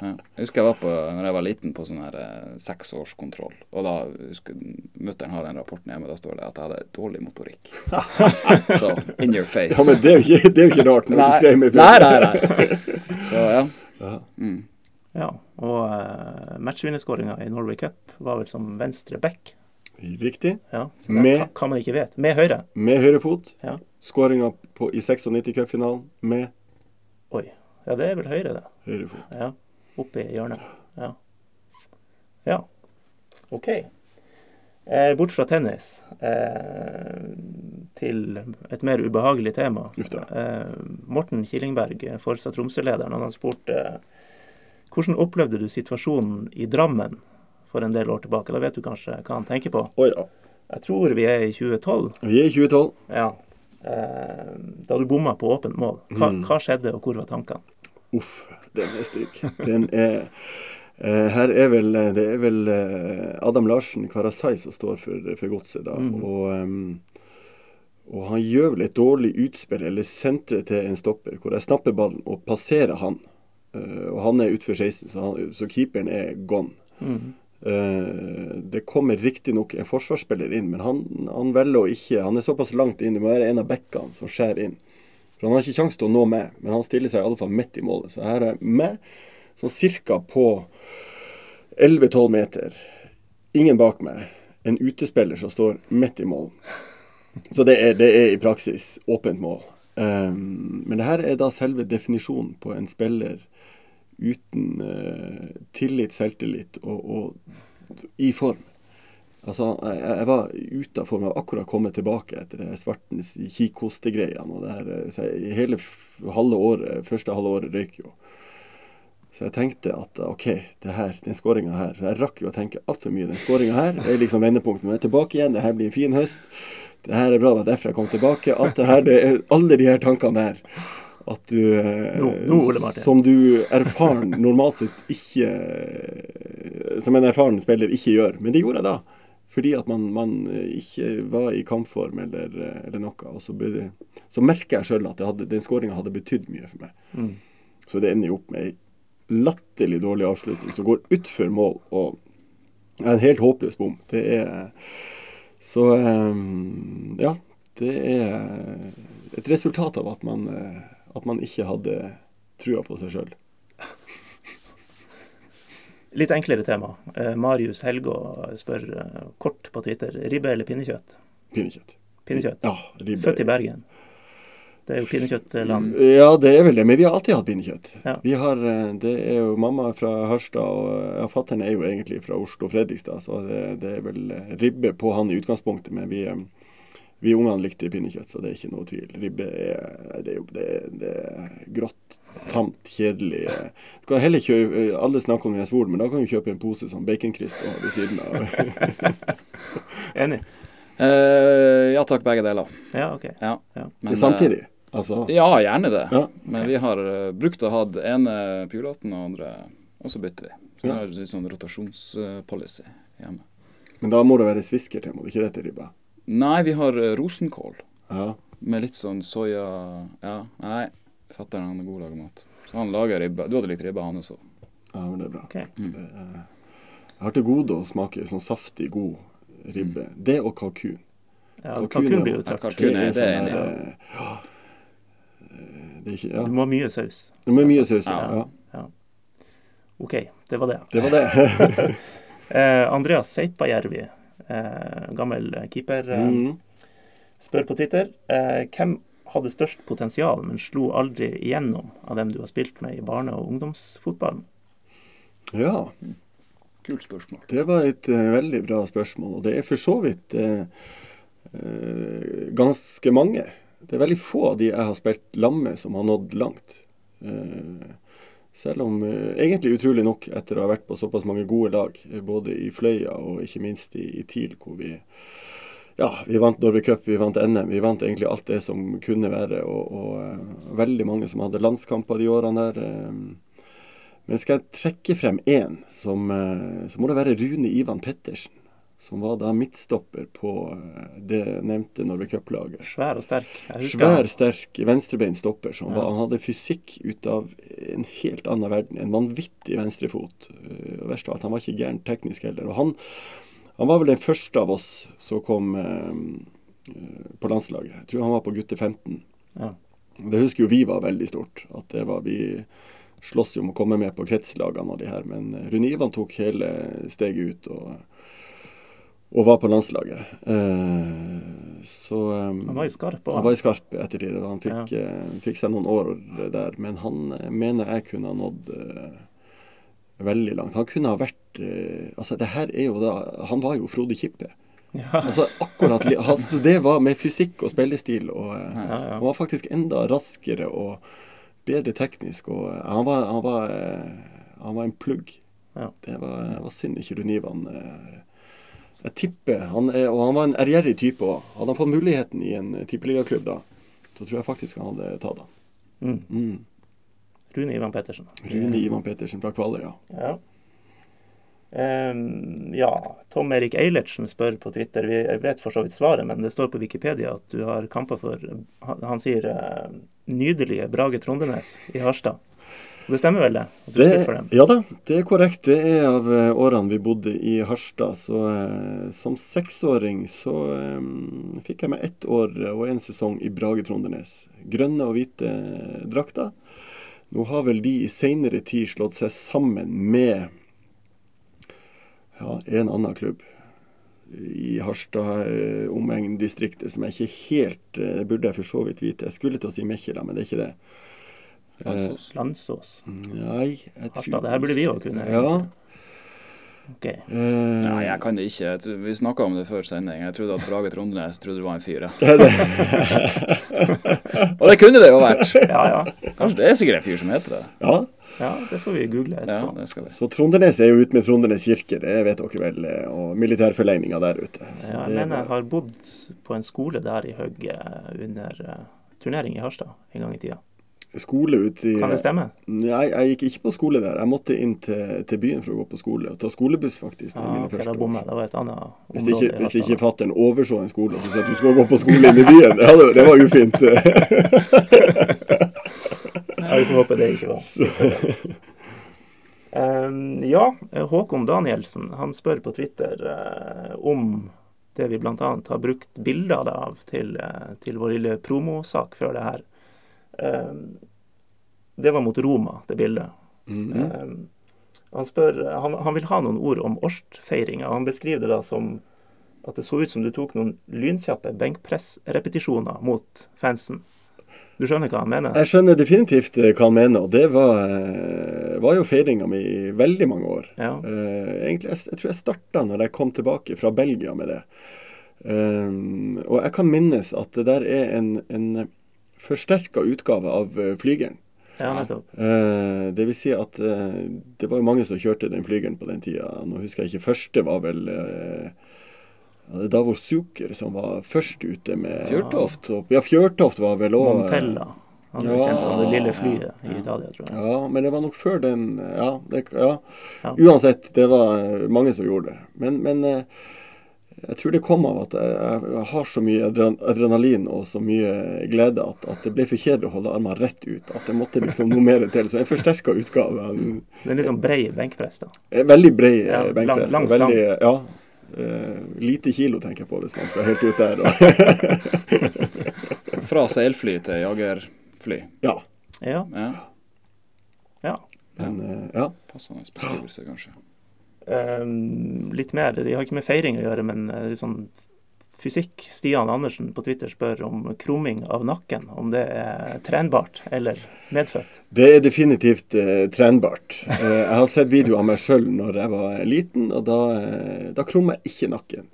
Jeg husker jeg var på, når jeg var liten på sånn her eh, seksårskontroll. Og da mutter'n har den rapporten hjemme, da står det at jeg hadde dårlig motorikk. så in your face. ja, men det er jo ikke, det er jo ikke rart når du skrev med nei, nei, nei. Så ja. Ja. Mm. Ja. Og uh, matchvinnerskåringa i Norway Cup var vel som venstre back. Riktig. Ja, Med- hva kan man ikke vet. Med høyre. Med høyre fot. Ja. Skåringa i 96 cupfinalen med Oi. Ja, det er vel høyre, det. høyre fot. Ja. Oppi hjørnet. Ja. Ja. OK. Eh, bort fra tennis eh, til et mer ubehagelig tema. Eh, Morten Killingberg, Forsa Tromsø-lederen, han har spurt eh, hvordan opplevde du situasjonen i Drammen for en del år tilbake? Da vet du kanskje hva han tenker på? Oh, ja. Jeg tror vi er i 2012. Vi er i 2012. Ja. Eh, da du bomma på åpent mål. Hva, Mm. hva skjedde, og hvor var tankene? Uff, den er stygg. Den er eh, Her er vel Det er vel eh, Adam Larsen Karasai som står for, for godset, da. Mm. Og, um, og han gjør vel et dårlig utspill, eller sentrer til en stopper, hvor jeg snapper ballen og passerer han. Uh, og han er utfor 16, så, han, så keeperen er gone. Mhm. Eh, det kommer riktignok en forsvarsspiller inn, men han, han velger å ikke Han er såpass langt inn, det må være en av bekkene som skjærer inn. For han har ikke kjangs til å nå meg, men han stiller seg i alle fall midt i målet. Så her er meg sånn cirka på 11-12 meter. Ingen bak meg. En utespiller som står midt i mål. Så det er, det er i praksis åpent mål. Um, men det her er da selve definisjonen på en spiller uten eh, tillit, selvtillit og, og i form. Altså, jeg, jeg var ute av form. Jeg var akkurat kommet tilbake etter det svartens kikhostegreiene. Og det her, eh, jeg, hele halve året, første halve året røyk jo. Så jeg tenkte at OK, det her, den skåringa her For jeg rakk jo å tenke altfor mye. Den skåringa her er liksom vendepunktet. Nå er tilbake igjen. Det her blir en fin høst. Det her er bra. Det var derfor jeg kom tilbake. Alt det her, det er alle de her tankene der. At du no, Ole Martin. Som du erfaren normalt sett ikke Som en erfaren spiller ikke gjør. Men det gjorde jeg da. Fordi at man, man ikke var i kampform eller, eller noe. Og så, ble så merker jeg sjøl at hadde, den skåringa hadde betydd mye for meg. Mm. Så det ender jo opp med ei latterlig dårlig avslutning som går utfor mål og er en helt håpløs bom. Det er Så ja. Det er et resultat av at man, eh, at man ikke hadde trua på seg sjøl. Litt enklere tema. Eh, Marius Helgå spør eh, kort på Twitter. Ribbe eller pinnekjøtt? Pinnekjøtt. Pinnekjøtt. Ja, ribbe. Født i Bergen. Det er jo pinnekjøttland. Ja, det er vel det. Men vi har alltid hatt pinnekjøtt. Ja. Vi har, eh, det er jo mamma fra Harstad, og ja, fattern er jo egentlig fra Oslo og Fredrikstad, så det, det er vel ribbe på han i utgangspunktet. Men vi, vi ungene likte pinnekjøtt, så det er ikke noe tvil. Ribbe er, det er jo er, det er grått, tamt, kjedelig. eh. Du kan heller kjøpe, eh, Alle snakker om den svor, men da kan du kjøpe en pose som baconkrist og ha ved siden av. Enig? Uh, ja takk, begge deler. Ja, OK. Ja. Ja. Men, eh, Samtidig. Altså, Ja, gjerne det. Ja. Men vi har eh, brukt å ha ene pulaten og andre, og så bytter vi. Så Ja. er har litt sånn rotasjonspolicy hjemme. men da må det være svisker til, må det ikke det til ribba? Nei, vi har eh, rosenkål Ja. med litt sånn soya Ja, nei. Fatter'n han er god til å lage mat. Så han lager ribbe. Du hadde likt ribbe, han også. ja, men det er bra. Okay. Det er- Jeg har til gode å smake sånn saftig, god ribbe. Det og kalkun. Ja, Kalkun, kalkun blir jo Ja, kalkun er det sånn er der, eh, ja. Eh, Det er ikke Ja. Du må ha mye saus. Du må mye saus. Ja. Ja. OK, det var det. Det var det. Eh, Andreas Seipajärvi, gammel keeper, eh, Mm. spør på Twitter eh, hvem hadde størst potensial, men slo aldri igjennom av dem du har spilt med i barne- og ungdomsfotballen? Ja. Kult spørsmål. Det var et uh, veldig bra spørsmål, og det er for så vidt uh, uh, ganske mange. Det er veldig få av de jeg har spilt lamme som har nådd langt. Eh, selv om eh, egentlig utrolig nok etter å ha vært på såpass mange gode lag, eh, både i Fløya og ikke minst i, i TIL, hvor vi ja, vi vant Norway Cup, vi vant NM, vi vant egentlig alt det som kunne være. Og, og eh, veldig mange som hadde landskamper de årene der. men skal jeg trekke frem én, så må det være Rune Ivan Pettersen. Som var da midtstopper på eh, det nevnte Norway Cup-laget. Svær og sterk. Svær, sterk venstrebeint stopper. Som Ja. var, han hadde fysikk ut av en helt annen verden. En vanvittig venstrefot. Eh, Og verst av alt, han var ikke gæren teknisk heller. Og han, han var vel den første av oss som kom eh, eh, på landslaget. Jeg tror han var på gutte 15. Ja. Det husker jo vi var veldig stort. At det var vi slåss jo om å komme med på kretslagene og de her. Men Rune Ivan tok hele steget ut og, og var på landslaget. Eh, så eh, Han var i skarp han var i skarp etter det. Han fikk, eh, fikk seg noen år der. Men han eh, mener jeg kunne ha nådd veldig langt. Han kunne ha vært Altså, det her er jo da Han var jo Frode Kippe. Ja. Altså, akkurat altså, Det var med fysikk og spillestil. og Ja, ja. Han var faktisk enda raskere og bedre teknisk. og Han var, han var, han var en plugg. Ja. Det var, var synd ikke Rune Ivan eh, Jeg tipper han er, Og han var en ærgjerrig type òg. Hadde han fått muligheten i en tippeligaklubb da, så tror jeg faktisk han hadde tatt den. Mm. Mm. Rune Ivan Pettersen. Rune Ivan Pettersen fra Kvaløya. ja. Ja. Um, ja, Tom Erik Eilertsen spør på Twitter, vi vet for så vidt svaret, men det står på Wikipedia at du har kamper for Han, han sier eh, nydelige Brage Trondenes i Harstad. Det stemmer vel det? Det, ja da, det er korrekt. Det er av eh, årene vi bodde i Harstad. Så eh, som seksåring så eh, fikk jeg meg ett år og en sesong i Brage Trondenes. Grønne og hvite drakter. Nå har vel de i seinere tid slått seg sammen med ja, en annen klubb i Harstad, eh, som jeg ikke helt eh, burde jeg for så vidt vite. Jeg skulle til å si Mekkjela, men det er ikke det. Landsås. Landsås. Nei, jeg Harstad. Det her burde vi òg kunne. Ja. Ok. Uh, Nei, jeg kan det ikke. Tror, vi snakka om det før sending. Jeg trodde at Brage Trondenes trodde det var en fyr. Og det kunne det jo vært. Ja, ja. Kanskje det er sikkert en fyr som heter det. ja. ja, det får vi google Ja, etterpå. det skal vi. Så Trondenes er jo ute med Trondenes kirke, det vet dere vel. eh, Og militærforlegninga der ute. Så Ja, det jeg mener jeg har bodd på en skole der i Høgg eh, under eh, turnering i Harstad en gang i tida. Skole ute i Kan det stemme? Nei, jeg gikk ikke på skole der. Jeg måtte inn til, til byen for å gå på skole. Og ta skolebuss, faktisk. Ja, mine ok, første jeg. Det var et annet Hvis område ikke, hvis ikke fattern overså en skole og sa at du skulle gå på skole inn i byen, ja, det, det var ufint. Vi får håpe det ikke var. Så, Um, ja, Håkon Danielsen han spør på Twitter uh, om det vi bl.a. har brukt bilder av til, uh, til vår lille promosak før det her. Um, det var mot Roma, det bildet. Mhm. Um, han, spør, han, han vil ha noen ord om årsfeiringa. Han beskriver det da som at det så ut som du tok noen lynkjappe benkpressrepetisjoner mot fansen. Du skjønner hva han mener? Jeg skjønner definitivt eh, hva han mener, og det var, eh, var jo feiringa mi i veldig mange år. Ja. Eh, egentlig, jeg, jeg tror jeg starta når jeg kom tilbake fra Belgia med det. Um, og jeg kan minnes at det der er en, en forsterka utgave av eh, flygeren. ja, nettopp. Eh, det vil si at eh, det var jo mange som kjørte den flygeren på den tida. Nå husker jeg ikke første var vel eh, Davor Zucker som var først ute med Fjørtoft? Ja, Fjørtoft var vel òg Montella. Han er Ja. kjent som det lille flyet i Italia, tror jeg. Ja, men det var nok før den Ja. Det, ja. Ja. Uansett, det var eh, mange som gjorde det. Men, men eh, jeg tror det kom av at jeg, jeg, jeg har så mye adrenalin og så mye glede at, at det ble for kjedelig å holde armene rett ut. At det måtte liksom noe mer til. Så en forsterka utgave. En, Det er litt sånn brei benkpress, da. veldig brei Ja, eh, benkpress. lang- lang veldig, ja, uh, lite kilo, tenker jeg på, hvis man skal helt ut der. Fra seilfly til jagerfly. ja. Ja. Ja, ja. Men, uh, ja. passende beskrivelse, kanskje. Um, litt mer. De har ikke med feiring å gjøre, men eh, litt sånn fysikk. Stian Andersen på Twitter spør om krumming av nakken. Om det er trenbart eller medfødt. Det er definitivt eh, trenbart. Eh, jeg har sett videoer av meg sjøl når jeg var liten, og da, eh, krummer jeg ikke nakken.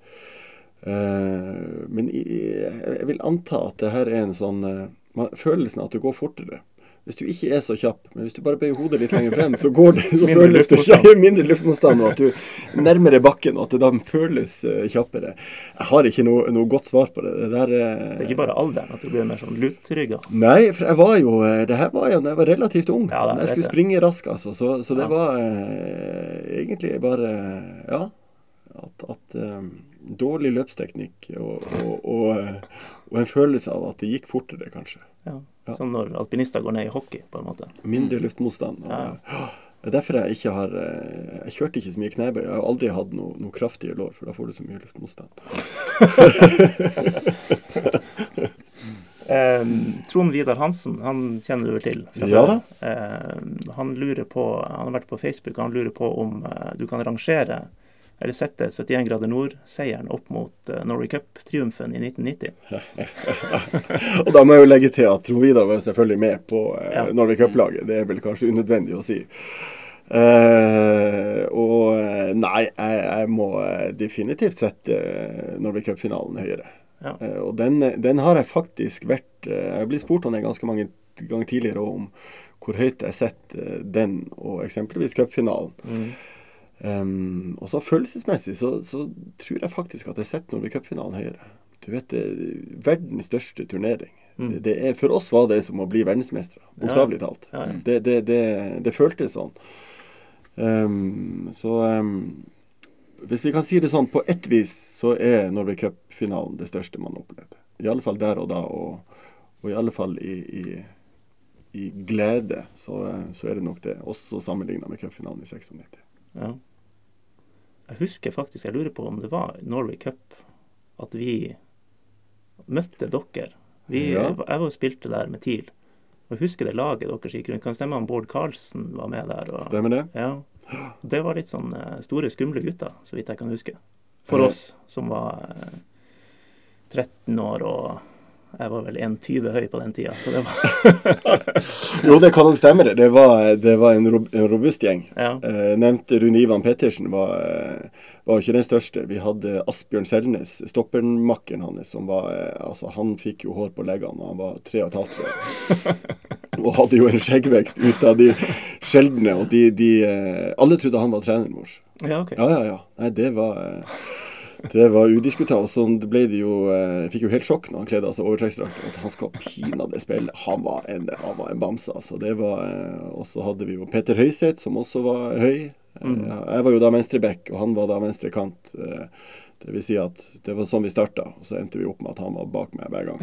Eh, men i, jeg vil anta at det her er en sånn eh, Følelsen av at det går fortere. Hvis du ikke er så kjapp, men hvis du bare bøyer hodet litt lenger frem, så går det, så føles det kjapp- mindre luftmotstand, og at du er nærmere bakken, og at det da føles eh, kjappere. Jeg har ikke noe, noe godt svar på det. Det der eh, Det er ikke bare alderen at du blir mer sånn lutrygga. Nei, for jeg var jo eh, Det her var jo da jeg var relativt ung. Ja, jeg skulle springe rask, altså. Så, så det Ja. var eh, egentlig bare Ja. At, at eh, Dårlig løpsteknikk og, og, og, og en følelse av at det gikk fortere, kanskje. Ja. Ja. Sånn når alpinister går ned i hockey, på en måte. Mindre luftmotstand. Ja. Det er derfor jeg ikke har eh, Jeg kjørte ikke så mye knebøy. Jeg har aldri hatt noe, noe kraftige lår, for da får du så mye luftmotstand. Eh, Trond Vidar Hansen, han kjenner du vel til? Ja da. Eh, han lurer på, han har vært på Facebook, og han lurer på om eh, du kan rangere eller sette 71 grader nord-seieren opp mot eh, Norway Cup-triumfen i 1990. Og da må jeg jo legge til at Trond Vidar var selvfølgelig med på eh, Ja. Norway Cup-laget. Det er vel kanskje unødvendig å si. Uh, og nei, jeg, jeg må definitivt sette Norway Cup-finalen høyere. Ja. Uh, og den, den har jeg faktisk vært eh, Jeg blitt spurt om den ganske mange ganger tidligere om hvor høyt jeg setter den og eksempelvis cupfinalen. Mm. Um, og så følelsesmessig så, så, tror jeg faktisk at jeg setter Norway Cup-finalen høyere. Du vet, det er verdens største turnering. Mm. Det, det er, for oss var det som å bli verdensmestere, bokstavelig talt. Ja, ja. Det, det, det, det føltes sånn. Um, så um, hvis vi kan si det sånn, på ett vis så er Norway Cup-finalen det største man opplever. I alle fall der og da, og, og i alle fall i, i, i glede, så, så, er det nok det. Også sammenligna med cupfinalen i 96. Ja. Jeg husker faktisk, jeg lurer på om det var Norway Cup at vi møtte dere. Vi, Ja. Jeg var og spilte der med TIL. Og jeg husker det laget deres gikk rundt. Kan stemme om Bård Karlsen var med der. Og, Stemmer det? Ja. Det var litt sånn eh, store, skumle gutter, så vidt jeg kan huske. For oss som var eh, 13 år og jeg var vel 1,20 høy på den tida, så det var Jo, det kan nok stemme, det. Det var, det var en, rob en robust gjeng. Ja. Eh, nevnte Rune Ivan Pettersen var, eh, var ikke den største. Vi hadde Asbjørn Selnes, stoppermakkeren hans, som var eh, Altså, han fikk jo hår på leggene da han var tre og et halvt år. og hadde jo en skjeggvekst ut av de sjeldne. Og de, de eh, Alle trodde han var treneren vår. ja, OK. Ja, ja, ja. Nei, det var eh, det var udiskutabelt. Så ble det jo eh, Fikk jo helt sjokk når han kledde av seg overtrekksdrakt. At han skal pinadø spille. Han var en, han var en bamse, altså. Det var eh, Og så hadde vi jo Peter Høyseth, som også var høy. Mm. Jeg var jo da venstreback, og han var da venstre kant. Eh, Det vil si at det var sånn vi starta, og så endte vi opp med at han var bak meg hver gang.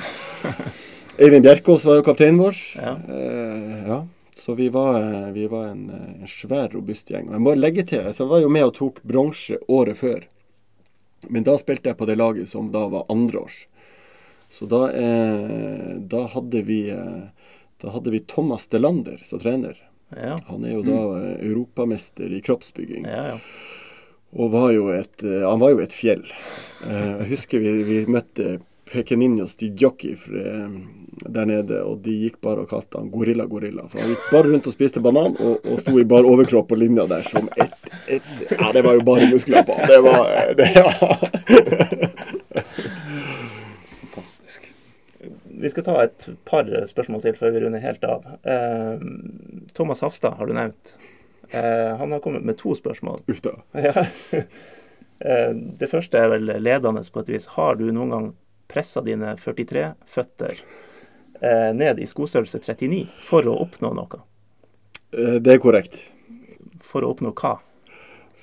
Eivind Bjerkås var jo kapteinen vår. Ja. Eh, ja. Så vi var, eh, vi var en, en, svær, robust gjeng. Og jeg må legge til, jeg var jo med og tok bronse året før. Men da spilte jeg på det laget som da var andreårs. Så da, eh, da hadde vi eh, da hadde vi Thomas Delander som trener. Ja. Han er jo da mm. europamester i kroppsbygging. Ja, ja. Og var jo et, eh, han var jo et fjell. Eh, jeg husker vi, vi møtte Pekeninhos de Jockey eh, der nede, og de gikk bare og kalte han Gorilla Gorilla. For han gikk bare rundt og spiste banan, og, og sto i bar overkropp på linja der som et, et Ja, det var jo bare muskler på. Det var, eh, det, ja. Fantastisk. Vi skal ta et par spørsmål til før vi runder helt av. Eh, Thomas Hafstad har du nevnt. Eh, han har kommet med to spørsmål. Uff da. Ja. Eh, Det første er vel ledende på et vis. Har du noen gang pressa dine 43 føtter eh, ned i skostørrelse 39 for å oppnå noe? Eh, Det er korrekt. For å oppnå hva?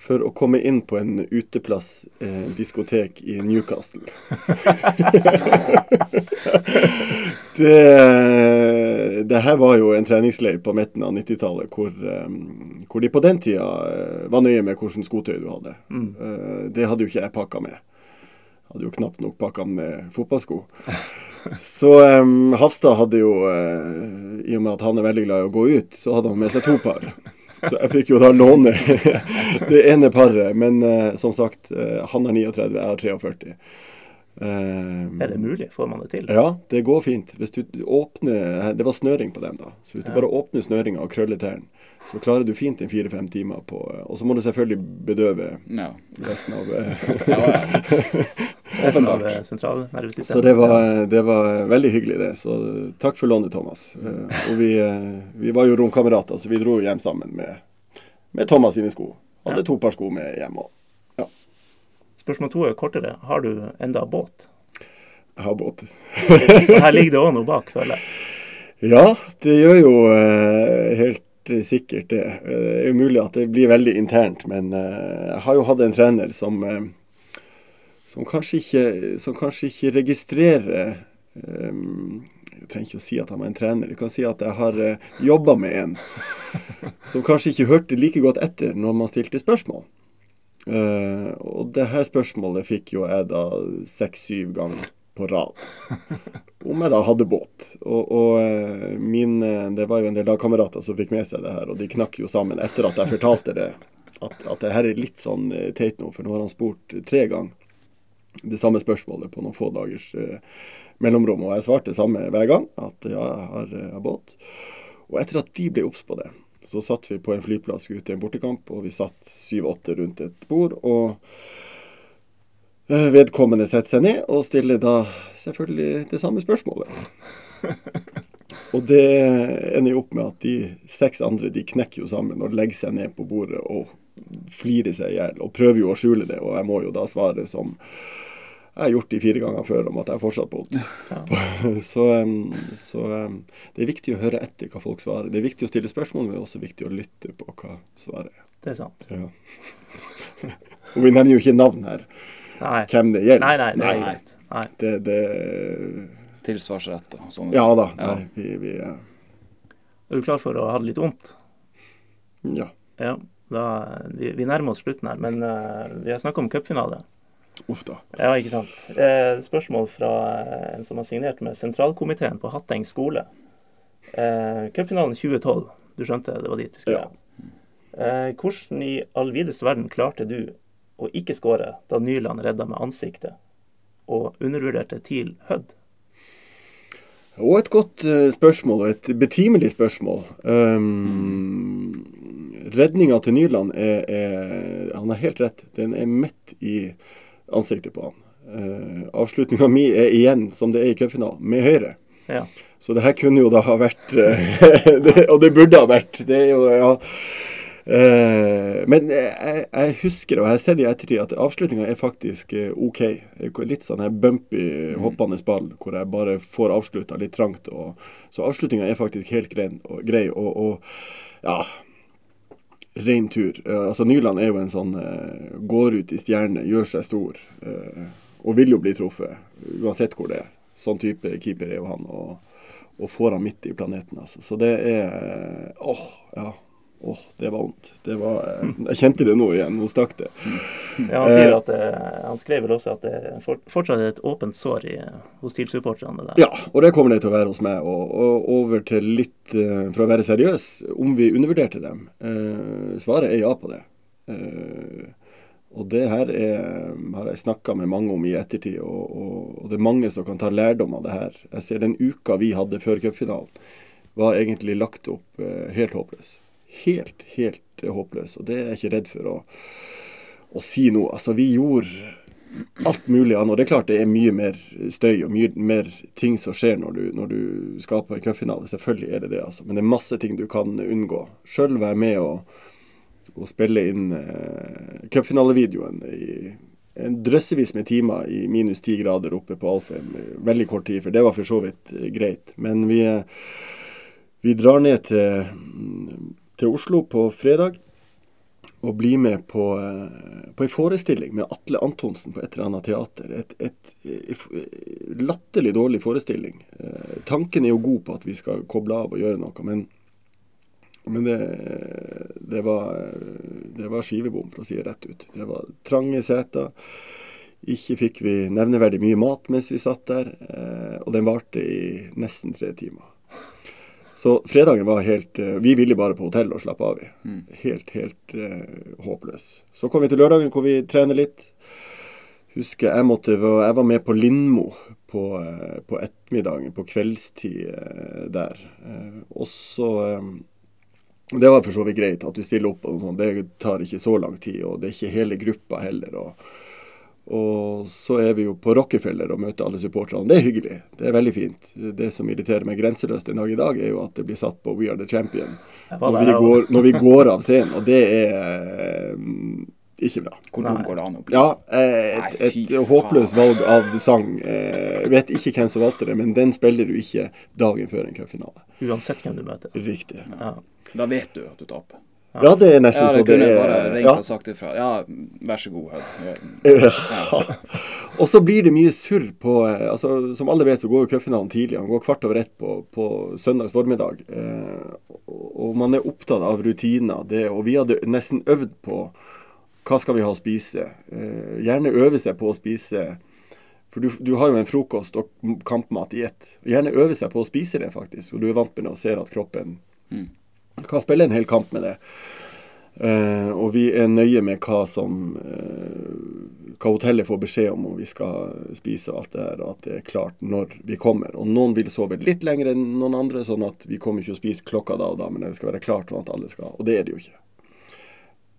For å komme inn på en uteplass, eh, diskotek i Newcastle. det, det her var jo en treningsleir på midten av 90-tallet hvor, eh, hvor de på den tida eh, var nøye med hvilket skotøy du hadde. Eh, det hadde jo ikke jeg pakka med. Hadde jo knapt nok pakka med fotballsko. Så um, Hafstad hadde jo, uh, i og med at han er veldig glad i å gå ut, så hadde han med seg to par. Så jeg fikk jo da låne det ene paret. Men uh, som sagt, uh, han har 39, jeg har 43. Um, Er det mulig? Får man det til? Ja, det går fint. Hvis du åpner Det var snøring på dem, da. Så hvis du bare åpner snøringa og krøller tærne, så klarer du fint en fire-fem timer på Og så må du selvfølgelig bedøve Ja. resten av eh, ja, ja. Resten av eh, sentralnervesystemet? Så det var, det var veldig hyggelig, det. Så takk for lånet, Thomas. Eh, og vi, eh, vi var jo romkamerater, så vi dro hjem sammen med, med Thomas sine sko. Hadde Ja. to par sko med hjem òg. Spørsmål to er kortere. Har du enda båt? Jeg har båt. Her ligger det òg noe bak, føler jeg. Ja, det gjør jo eh, helt eh, sikkert det. Eh, Det er mulig at det blir veldig internt, men eh, jeg har jo hatt en trener som, eh, som, kanskje, ikke, som kanskje ikke registrerer Jeg trenger ikke å si at han var en trener, jeg kan si at jeg har jobba med en som kanskje ikke hørte like godt etter når man stilte spørsmål. Og det her spørsmålet fikk jo jeg da seks-syv ganger på rad om jeg da hadde båt. Og, og eh, min, eh, det var jo en del lagkamerater som fikk med seg det her, og de knakk jo sammen etter at jeg fortalte det. At, at det her er litt sånn eh, teit nå, for nå har han spurt tre ganger det samme spørsmålet på noen få dagers mellomrom. Og jeg svarte samme hver gang, at ja, jeg har, jeg har båt. Og etter at de ble obs på det, så satt vi på en flyplass ute i en bortekamp, og vi satt syv-åtte rundt et bord. og Vedkommende setter seg ned og stiller da selvfølgelig det samme spørsmålet. Og det ender jo opp med at de seks andre de knekker jo sammen og legger seg ned på bordet og flirer seg i hjel og prøver jo å skjule det. Og jeg må jo da svare som jeg har gjort de fire ganger før om at jeg fortsatt på Så, um, så um, det er viktig å høre etter hva folk svarer. Det er viktig å stille spørsmål, men det er også viktig å lytte på hva svaret er. Det er sant. Ja. og vi nevner jo ikke navn her, Nei. hvem det gjelder. Nei, nei, det er Nei. Nei. Det, det Tilsvarsrett og sånn. Ja da. Ja. Nei, vi, vi ja. Er du klar for å ha det litt vondt? Ja. Ja. Da, vi, vi nærmer oss slutten her, men uh, vi har snakka om cupfinale. Uff da. Ja, ikke sant. Eh, spørsmål fra eh, en som har signert med sentralkomiteen på Hatteng skole. Eh, Cupfinalen 2012. Du skjønte det var dit du skulle? Ja. Eh, hvordan i all videste verden klarte du å ikke skåre da Nyland redda med ansiktet, og undervurderte TIL Hødd? Og et godt eh, spørsmål, og et betimelig spørsmål. Um, Redninga til Nyland er, er Han har helt rett. Den er midt i ansiktet på han. Uh, Avslutninga mi er igjen, som det er i cupfinalen, med høyre. Ja. Så det her kunne jo da ha vært eh, det, Og det burde ha vært. Det er jo, ja. Eh, men jeg, jeg husker, og jeg har sett i ettertid, at avslutninga er faktisk eh, OK. Litt sånn her bumpy, hoppende ball, hvor jeg bare får avslutta litt trangt. Og, så avslutninga er faktisk helt grei. Og, grei, og, og ja Rein tur. Eh, altså Nyland er jo en sånn eh, går ut i stjerne, gjør seg stor. eh, og vil jo bli truffet, uansett hvor det er. Sånn type keeper er jo han. Og, og får han midt i planeten, altså. Så det er Åh, ja. Åh, det var vondt. Det var eh, Jeg kjente det nå igjen. Nå stakk det. Ja, han, sier at det, han skrev vel også at det fortsatt er et åpent sår i, hos TIL-supporterne. der. Ja, og det kommer det til å være hos meg. Og, og over til litt, eh, for å være seriøs, om vi undervurderte dem. Eh, svaret er ja på det. Eh, og det her er, har jeg snakka med mange om i ettertid, og, og, og det er mange som kan ta lærdom av det her. Jeg ser den uka vi hadde før cupfinalen, var egentlig lagt opp eh, helt håpløs. Helt, helt eh, håpløs. Og det er jeg ikke redd for å, å si nå. Altså, vi gjorde alt mulig annet. Og det er klart det er mye mer støy og mye mer ting som skjer når du, når du skal på en cupfinale. Selvfølgelig er det det, altså. Men det er masse ting du kan unngå. Sjøl være med og, og spille inn eh, cupfinalevideoen i en drøssevis med timer i minus ti grader oppe på Alfheim. Veldig kort tid, for det var for så vidt eh, greit. Men vi, eh, vi drar ned til, til Oslo på fredag og bli med på, eh, på en forestilling med Atle Antonsen på et eller annet teater. Et, et, et, latterlig dårlig forestilling. Eh, tanken er jo god på at vi skal koble av og gjøre noe, men, men det, det, var, det var skivebom, for å si det rett ut. Det var trange seter. Ikke fikk vi nevneverdig mye mat mens vi satt der, eh, og den varte i nesten tre timer. Så fredagen var helt eh, Vi ville bare på hotell og slappe av i. Helt, helt uh, håpløs. Så kom vi til lørdagen hvor vi trener litt. Husker jeg måtte Jeg var med på Lindmo på, eh, på ettermiddagen, på kveldstid der. Og så Det var for så vidt greit at du stiller opp, og sånn. det tar ikke så lang tid. Og det er ikke hele gruppa heller. og og så er vi jo på Rockefeller og møter alle supporterne. Det er hyggelig. Det er veldig fint. Det som irriterer meg grenseløst en dag i dag, er jo at det blir satt på We Are The Champion når vi går, når vi går av scenen. Og det er eh, ikke bra. Hvor dum går det an å bli? Ja, et, et, Nei, et håpløst valg av sang. Eh, Jeg vet ikke hvem som valgte det, men den spiller du ikke dagen før en cupfinale. Uansett hvem du møter. Riktig. Ja. Da vet du at du taper. Ja, det er nesten Ja, så det det kunne bare er ringt ja. og sagt ifra. Ja, vær så god, Hødd. Ja. Og så blir det mye surr på eh, altså Som alle vet, så går jo cupfinalen tidlig. Han går kvart over ett på, på søndags formiddag. Eh, og man er opptatt av rutiner. Det, og vi hadde nesten øvd på hva skal vi ha å spise. Eh, gjerne øve seg på å spise For du, du har jo en frokost og kampmat i ett. Gjerne øve seg på å spise det, faktisk. Og du er vant med det og ser at kroppen Mm. Kan spille en hel kamp med det. Uh, og vi er nøye med hva som uh, hva hotellet får beskjed om om vi skal spise og alt det her, og at det er klart når vi kommer. Og noen vil sove litt lenger enn noen andre, sånn at vi kommer ikke å spise klokka da og da, men det skal være klart sånn at alle skal. Og det er det jo ikke.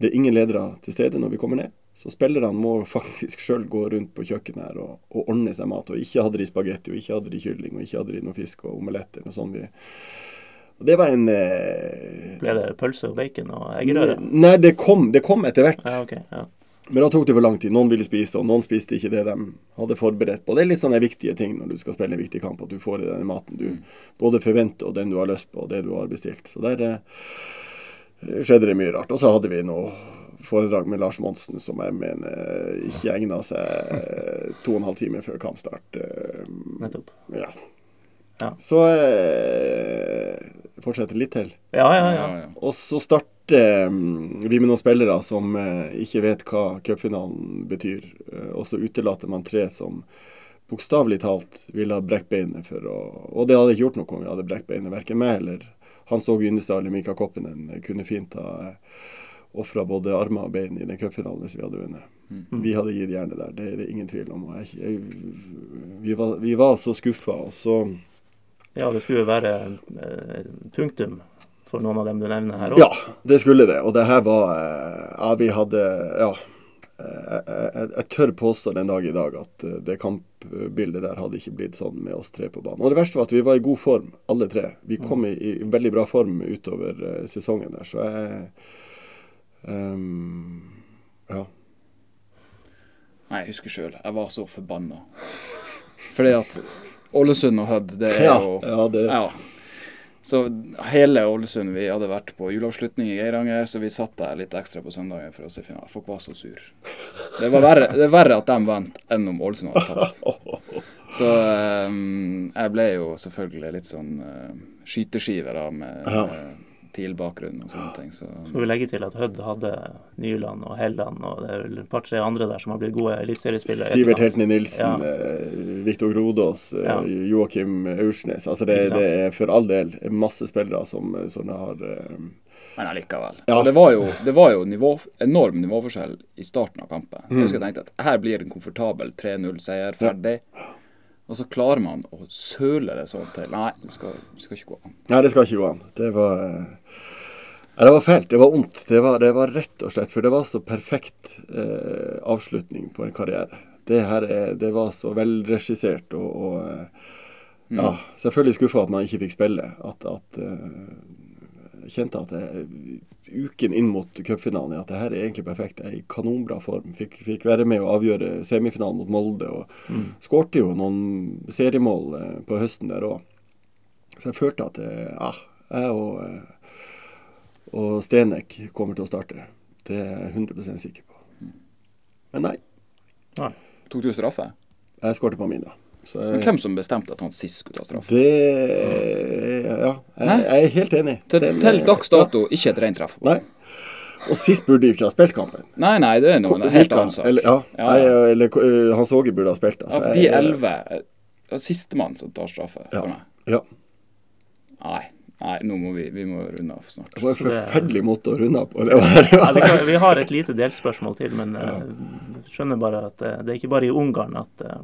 Det er ingen ledere til stede når vi kommer ned. Så spillerne må faktisk sjøl gå rundt på kjøkkenet her og, og ordne seg mat. Og ikke hadde de spagetti, og ikke hadde de kylling, og ikke hadde de noe fisk og omeletter. Og sånn vi Og det var en eh, Ble det pølse og bacon og eggerøre? Nei, det kom, det kom etter hvert. Ja, okay, Ja. Men da tok det for lang tid. Noen ville spise, og noen spiste ikke det de hadde forberedt på. Det er litt sånne viktige ting når du skal spille en viktig kamp, at du får i den maten du både forventer, og den du har lyst på, og det du har bestilt. Så der eh, skjedde det mye rart. Og så hadde vi noe foredrag med Lars Monsen som jeg mener ikke egna seg to og en halv time før kampstart. Eh, Nettopp. Ja. Ja. Så eh, fortsetter litt til. Ja, ja, ja. Ja, ja. Og så starter mm, vi med noen spillere som eh, ikke vet hva cupfinalen betyr. Eh, og så utelater man tre som bokstavelig talt ville ha brekt beinet for å Og det hadde ikke gjort noe om vi hadde brekt beinet, verken meg eller Hans Åge Yndestad eller Mika Koppinen kunne fint ha eh, ofra både armer og bein i den cupfinalen hvis vi hadde vunnet. Vi hadde gitt jernet der, det er det ingen tvil om. Jeg, jeg, vi, var, vi var så skuffa, og så Ja, det skulle jo være eh, punktum for noen av dem du nevner her òg. Ja, det skulle det. Og det her var eh, Ja, vi hadde Ja. eh, Jeg, jeg, jeg tør påstå den dag i dag at det kampbildet der hadde ikke blitt sånn med oss tre på banen. Og det verste var at vi var i god form, alle tre. Vi kom i, i veldig bra form utover sesongen der, så jeg um, Ja. Nei, jeg husker sjøl. Jeg var så forbanna. Fordi at Ålesund og Hødd, det er jo ja, det- Ja. Så hele Ålesund Vi hadde vært på juleavslutning i Geiranger, så vi satt der litt ekstra på søndagen for å se finalen. Folk var så sur. Det var verre, det er verre at de vant enn om Ålesund hadde tapt. Så um, jeg ble jo selvfølgelig litt sånn uh, skyteskive da, med Ja. TIL-bakgrunn og sånne ting. Så Skal vi legge til at Hødd hadde Nyland og Helland, og det er vel et par-tre andre der som har blitt gode eliteseriespillere. Sivert. Heltny Nilsen, Ja. eh, Viktor Grodås, eh, Ja. Joakim Aursnes. Altså det, det er for all del masse spillere som, som har eh, Men allikevel. Ja. Det var jo, det var jo nivå, enorm nivåforskjell i starten av kampen. Mm. Jeg husker jeg tenkte at her blir en komfortabel 3-0-seier, ferdig. Og så klarer man å søle det sånn til. Nei, det skal, det skal ikke gå an. Nei, det skal ikke gå an. Det var eh, ja, Det var fælt. Det var vondt. Det det var rett og slett For det var så perfekt eh, avslutning på en karriere. Det her er, det var så velregissert og, og eh, Ja, selvfølgelig skuffa at man ikke fikk spille. At, at eh, kjente at jeg, uken inn mot cupfinalen at det her er egentlig perfekt. Jeg er i kanonbra form. Fikk, fikk være med å avgjøre semifinalen mot Molde. Og skårte jo noen seriemål eh, på høsten der òg. Så jeg følte at eh, ja, jeg og, eh, og Stenek kommer til å starte. Det er jeg 100 sikker på. Men nei, Nei. Tok du straffe? jeg skårte på min, da. Så Men hvem som bestemte at han sist skulle ta straffe? det Ja, jeg, jeg er helt enig. Til, Den, til eh, dags dato ikke et rent treff. Nei. Og sist burde de ikke ha spilt kampen. Nei, nei, det er noe en helt annet annen sak. Eller, ja, Ja, Nei, eller uh, Hans Åge burde ha spilt. Altså, ja, de jeg- elleve er sistemann som tar straffe Ja. for meg. Ja. Nei, nei, nå må vi, vi må runde av snart. Det var en forferdelig måte å runde av på. Det var, Ja, vi, kan, vi har et lite delspørsmål til, men uh, skjønner bare at uh, det er ikke bare i Ungarn at eh,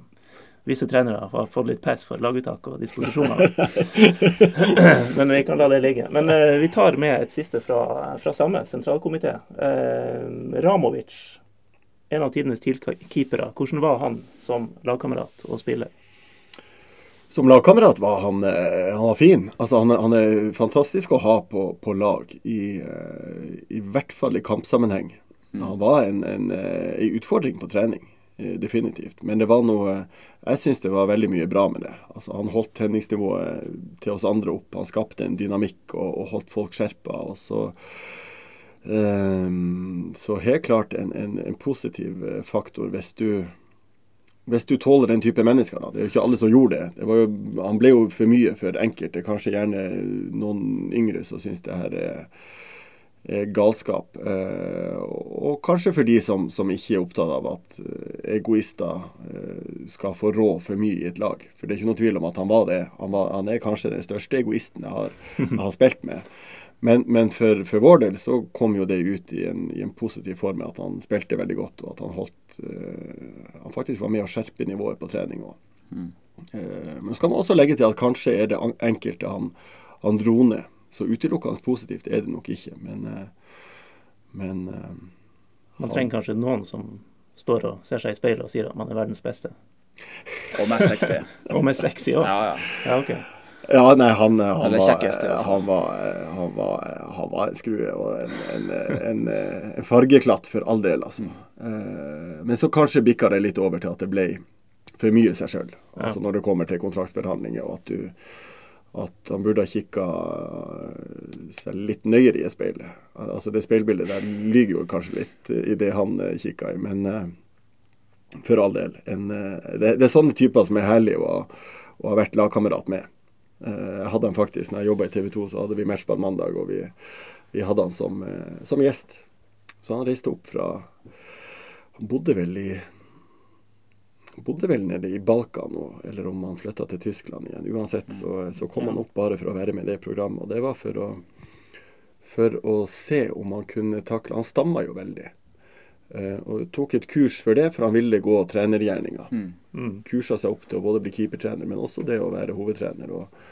visse trenere har fått litt pes for laguttak og disposisjoner. men vi kan la det ligge. Men eh, vi tar med et siste fra, fra samme sentralkomité. Eh, Ramovic, en av tidenes TIL-keepere. Hvordan var han som lagkamerat og spiller? Som lagkamerat var han, eh, han var fin. Altså, han, han er fantastisk å ha på, på lag, i, eh, i hvert fall i kampsammenheng. Han var en, en, eh, en utfordring på trening, definitivt. Men det var noe Jeg syns det var veldig mye bra med det. Altså, han holdt tenningsnivået til oss andre opp. Han skapte en dynamikk og, og holdt folk skjerpa. Og så um, så helt klart en, en, en positiv eh, faktor hvis du hvis du tåler den type mennesker. da. Det er jo ikke alle som gjorde det. det jo, han ble jo for mye for enkelte. Kanskje gjerne noen yngre som syns det her er, er galskap. Eh, og, kanskje for de som, som ikke er opptatt av at eh, egoister eh, skal få rå for mye i et lag. For det er ikke noe tvil om at han var det. Han, var, han er kanskje den største egoisten jeg har, jeg har spilt med. Men, men for, for vår del så kom jo det ut i en, i en positiv form med at han spilte veldig godt, og at han holdt eh, Han faktisk var med å skjerpe nivået på trening òg. Eh, men så kan man også legge til at kanskje er det enkelte han, han dro ned. Så utelukkende positivt er det nok ikke, men eh, Men eh, Man trenger kanskje noen som står og ser seg i speilet og sier at man er verdens beste. Og mest sexy. Og med sexy òg. Ja, ja. Ja, ok. Ja, nei, han, han, var, kjekkest, han, var, han, var, han var en skrue og en, en, en, en fargeklatt for all del, altså. Eh, Men så kanskje bikka det litt over til at det ble for mye seg sjøl. Altså når det kommer til kontraktsforhandlinger, og at du at han burde ha kikka seg litt nøyere i et speil. Altså Det speilbildet der lyver jo kanskje litt i det han eh, kikka i, men uh, for all del. En, uh, det, det er sånne typer som er herlige å, å ha vært lagkamerat med. Eh, Jeg hadde han faktisk, når jeg jobba i TV 2, så hadde vi matchball mandag, og vi, vi hadde han som, eh, som gjest. Så han reiste opp fra Han bodde vel i bodde vel nede i Balkan og, eller om han flytta til Tyskland igjen. Uansett så, så kom han opp bare for å være med i det programmet. Og det var for å, for å se om han kunne takle Han stamma jo veldig. Uh, og tok et kurs for det, for han ville gå trenergjerninga. Mm. Kursa seg opp til å både bli keepertrener, men også det å være hovedtrener. Og,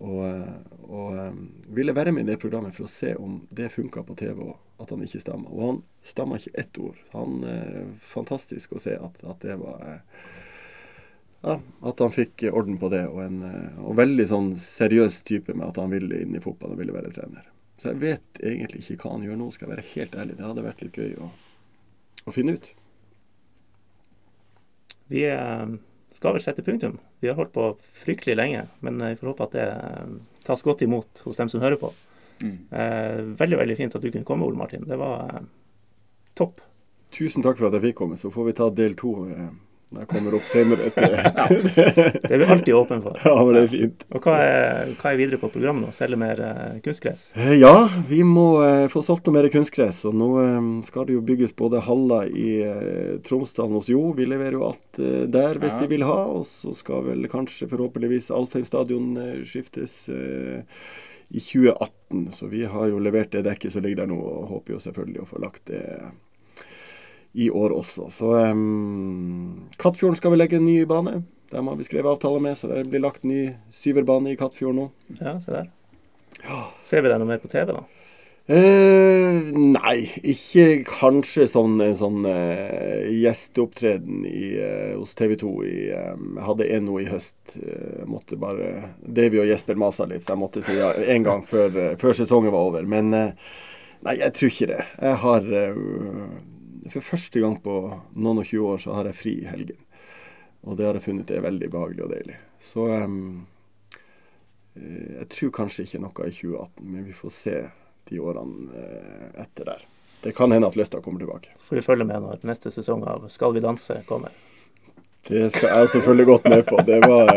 og, eh, og eh, ville være med i det programmet for å se om det funka på TV òg, at han ikke stamma. Og han stamma ikke ett ord. Så han, eh, Fantastisk å se at, at det var eh, ja, At han fikk orden på det, og en eh, og veldig sånn seriøs type med at han ville inn i fotball og ville være trener. Så jeg vet egentlig ikke hva han gjør nå, skal jeg være helt ærlig. Det hadde vært litt gøy å, å finne ut. Vi eh, skal vel sette punktum. Vi har holdt på fryktelig lenge, men eh, vi får håpe at det eh, tas godt imot hos dem som hører på. Mm. Eh, veldig veldig fint at du kunne komme, Ole Martin. Det var eh, topp. Tusen takk for at jeg fikk komme. Så får vi ta del to eh, jeg kommer opp senere. Etter. Det er vi alltid åpne for. ja, men det er fint. Og hva er, hva er videre på programmet nå? Selge mer eh, kunstgress? Eh, Ja, vi må eh, få solgt noe mer kunstgress. Og nå skal det jo bygges både haller i Tromsdalen hos Jo. Vi leverer jo alt der hvis Ja. de vil ha. Og så skal vel kanskje forhåpentligvis Alfheim stadion skiftes i 2018. Så vi har jo levert det dekket som ligger der nå, og håper jo selvfølgelig å få lagt det i år også. Så um, Kattfjorden skal vi legge en ny bane. Dem har vi skrevet avtale med, så det blir lagt ny syverbane i Kattfjorden nå. Ja, se der. Ser vi deg noe mer på TV, da? Eh, nei, ikke kanskje sånn sånn eh, gjesteopptreden i, eh, hos TV 2 i eh, Jeg hadde en nå i høst. Eh, måtte bare Davy og Jesper masa litt, så jeg måtte si ja en gang før, eh, før sesongen var over. Men eh, nei, jeg tror ikke det. Jeg har For første gang på noen og 20 år så har jeg fri i helgen. Og det har jeg funnet er veldig behagelig og deilig. Så eh, jeg tror kanskje ikke noe i 2018, men vi får se de årene eh, etter der. Det kan hende at lysta kommer tilbake. Så får vi følge med når neste sesong av Skal vi danse kommer. Det skal jeg selvfølgelig godt med på. Det, var,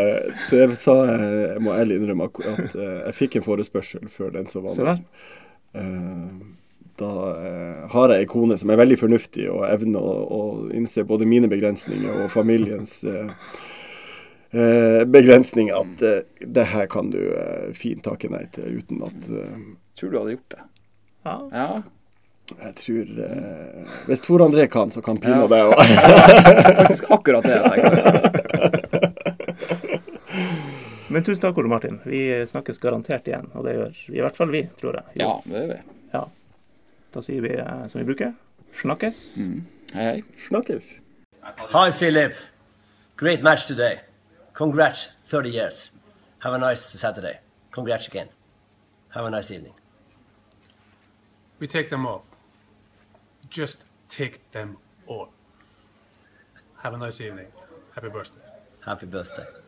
det sa jeg, jeg må ærlig innrømme at eh, jeg fikk en forespørsel før den som var. Eh, Da eh, har jeg ei kone som er veldig fornuftig og evner å, å innse både mine begrensninger og familiens eh, eh, begrensninger. At eh, det her kan du eh, fint takke nei til uten at eh, Tror du hadde gjort det? Ja. Ja. Jeg tror eh, Hvis Tor André kan, så kan Pino Ja. det òg. Faktisk akkurat det jeg tenkte. Men tusen takk, Ole Martin. Vi snakkes garantert igjen. Og det gjør i hvert fall vi, tror jeg. Ja, det gjør vi. Ja. Da sier vi eh, som vi bruker. Snakkes. Mm. Hei, hei. Snakkes. Hi, Philip. Great match today. Congrats, 30 years. Have a nice Saturday. Congrats again. Have a nice evening. We take them all. Just take them all. Have a nice evening. Happy birthday. Happy birthday.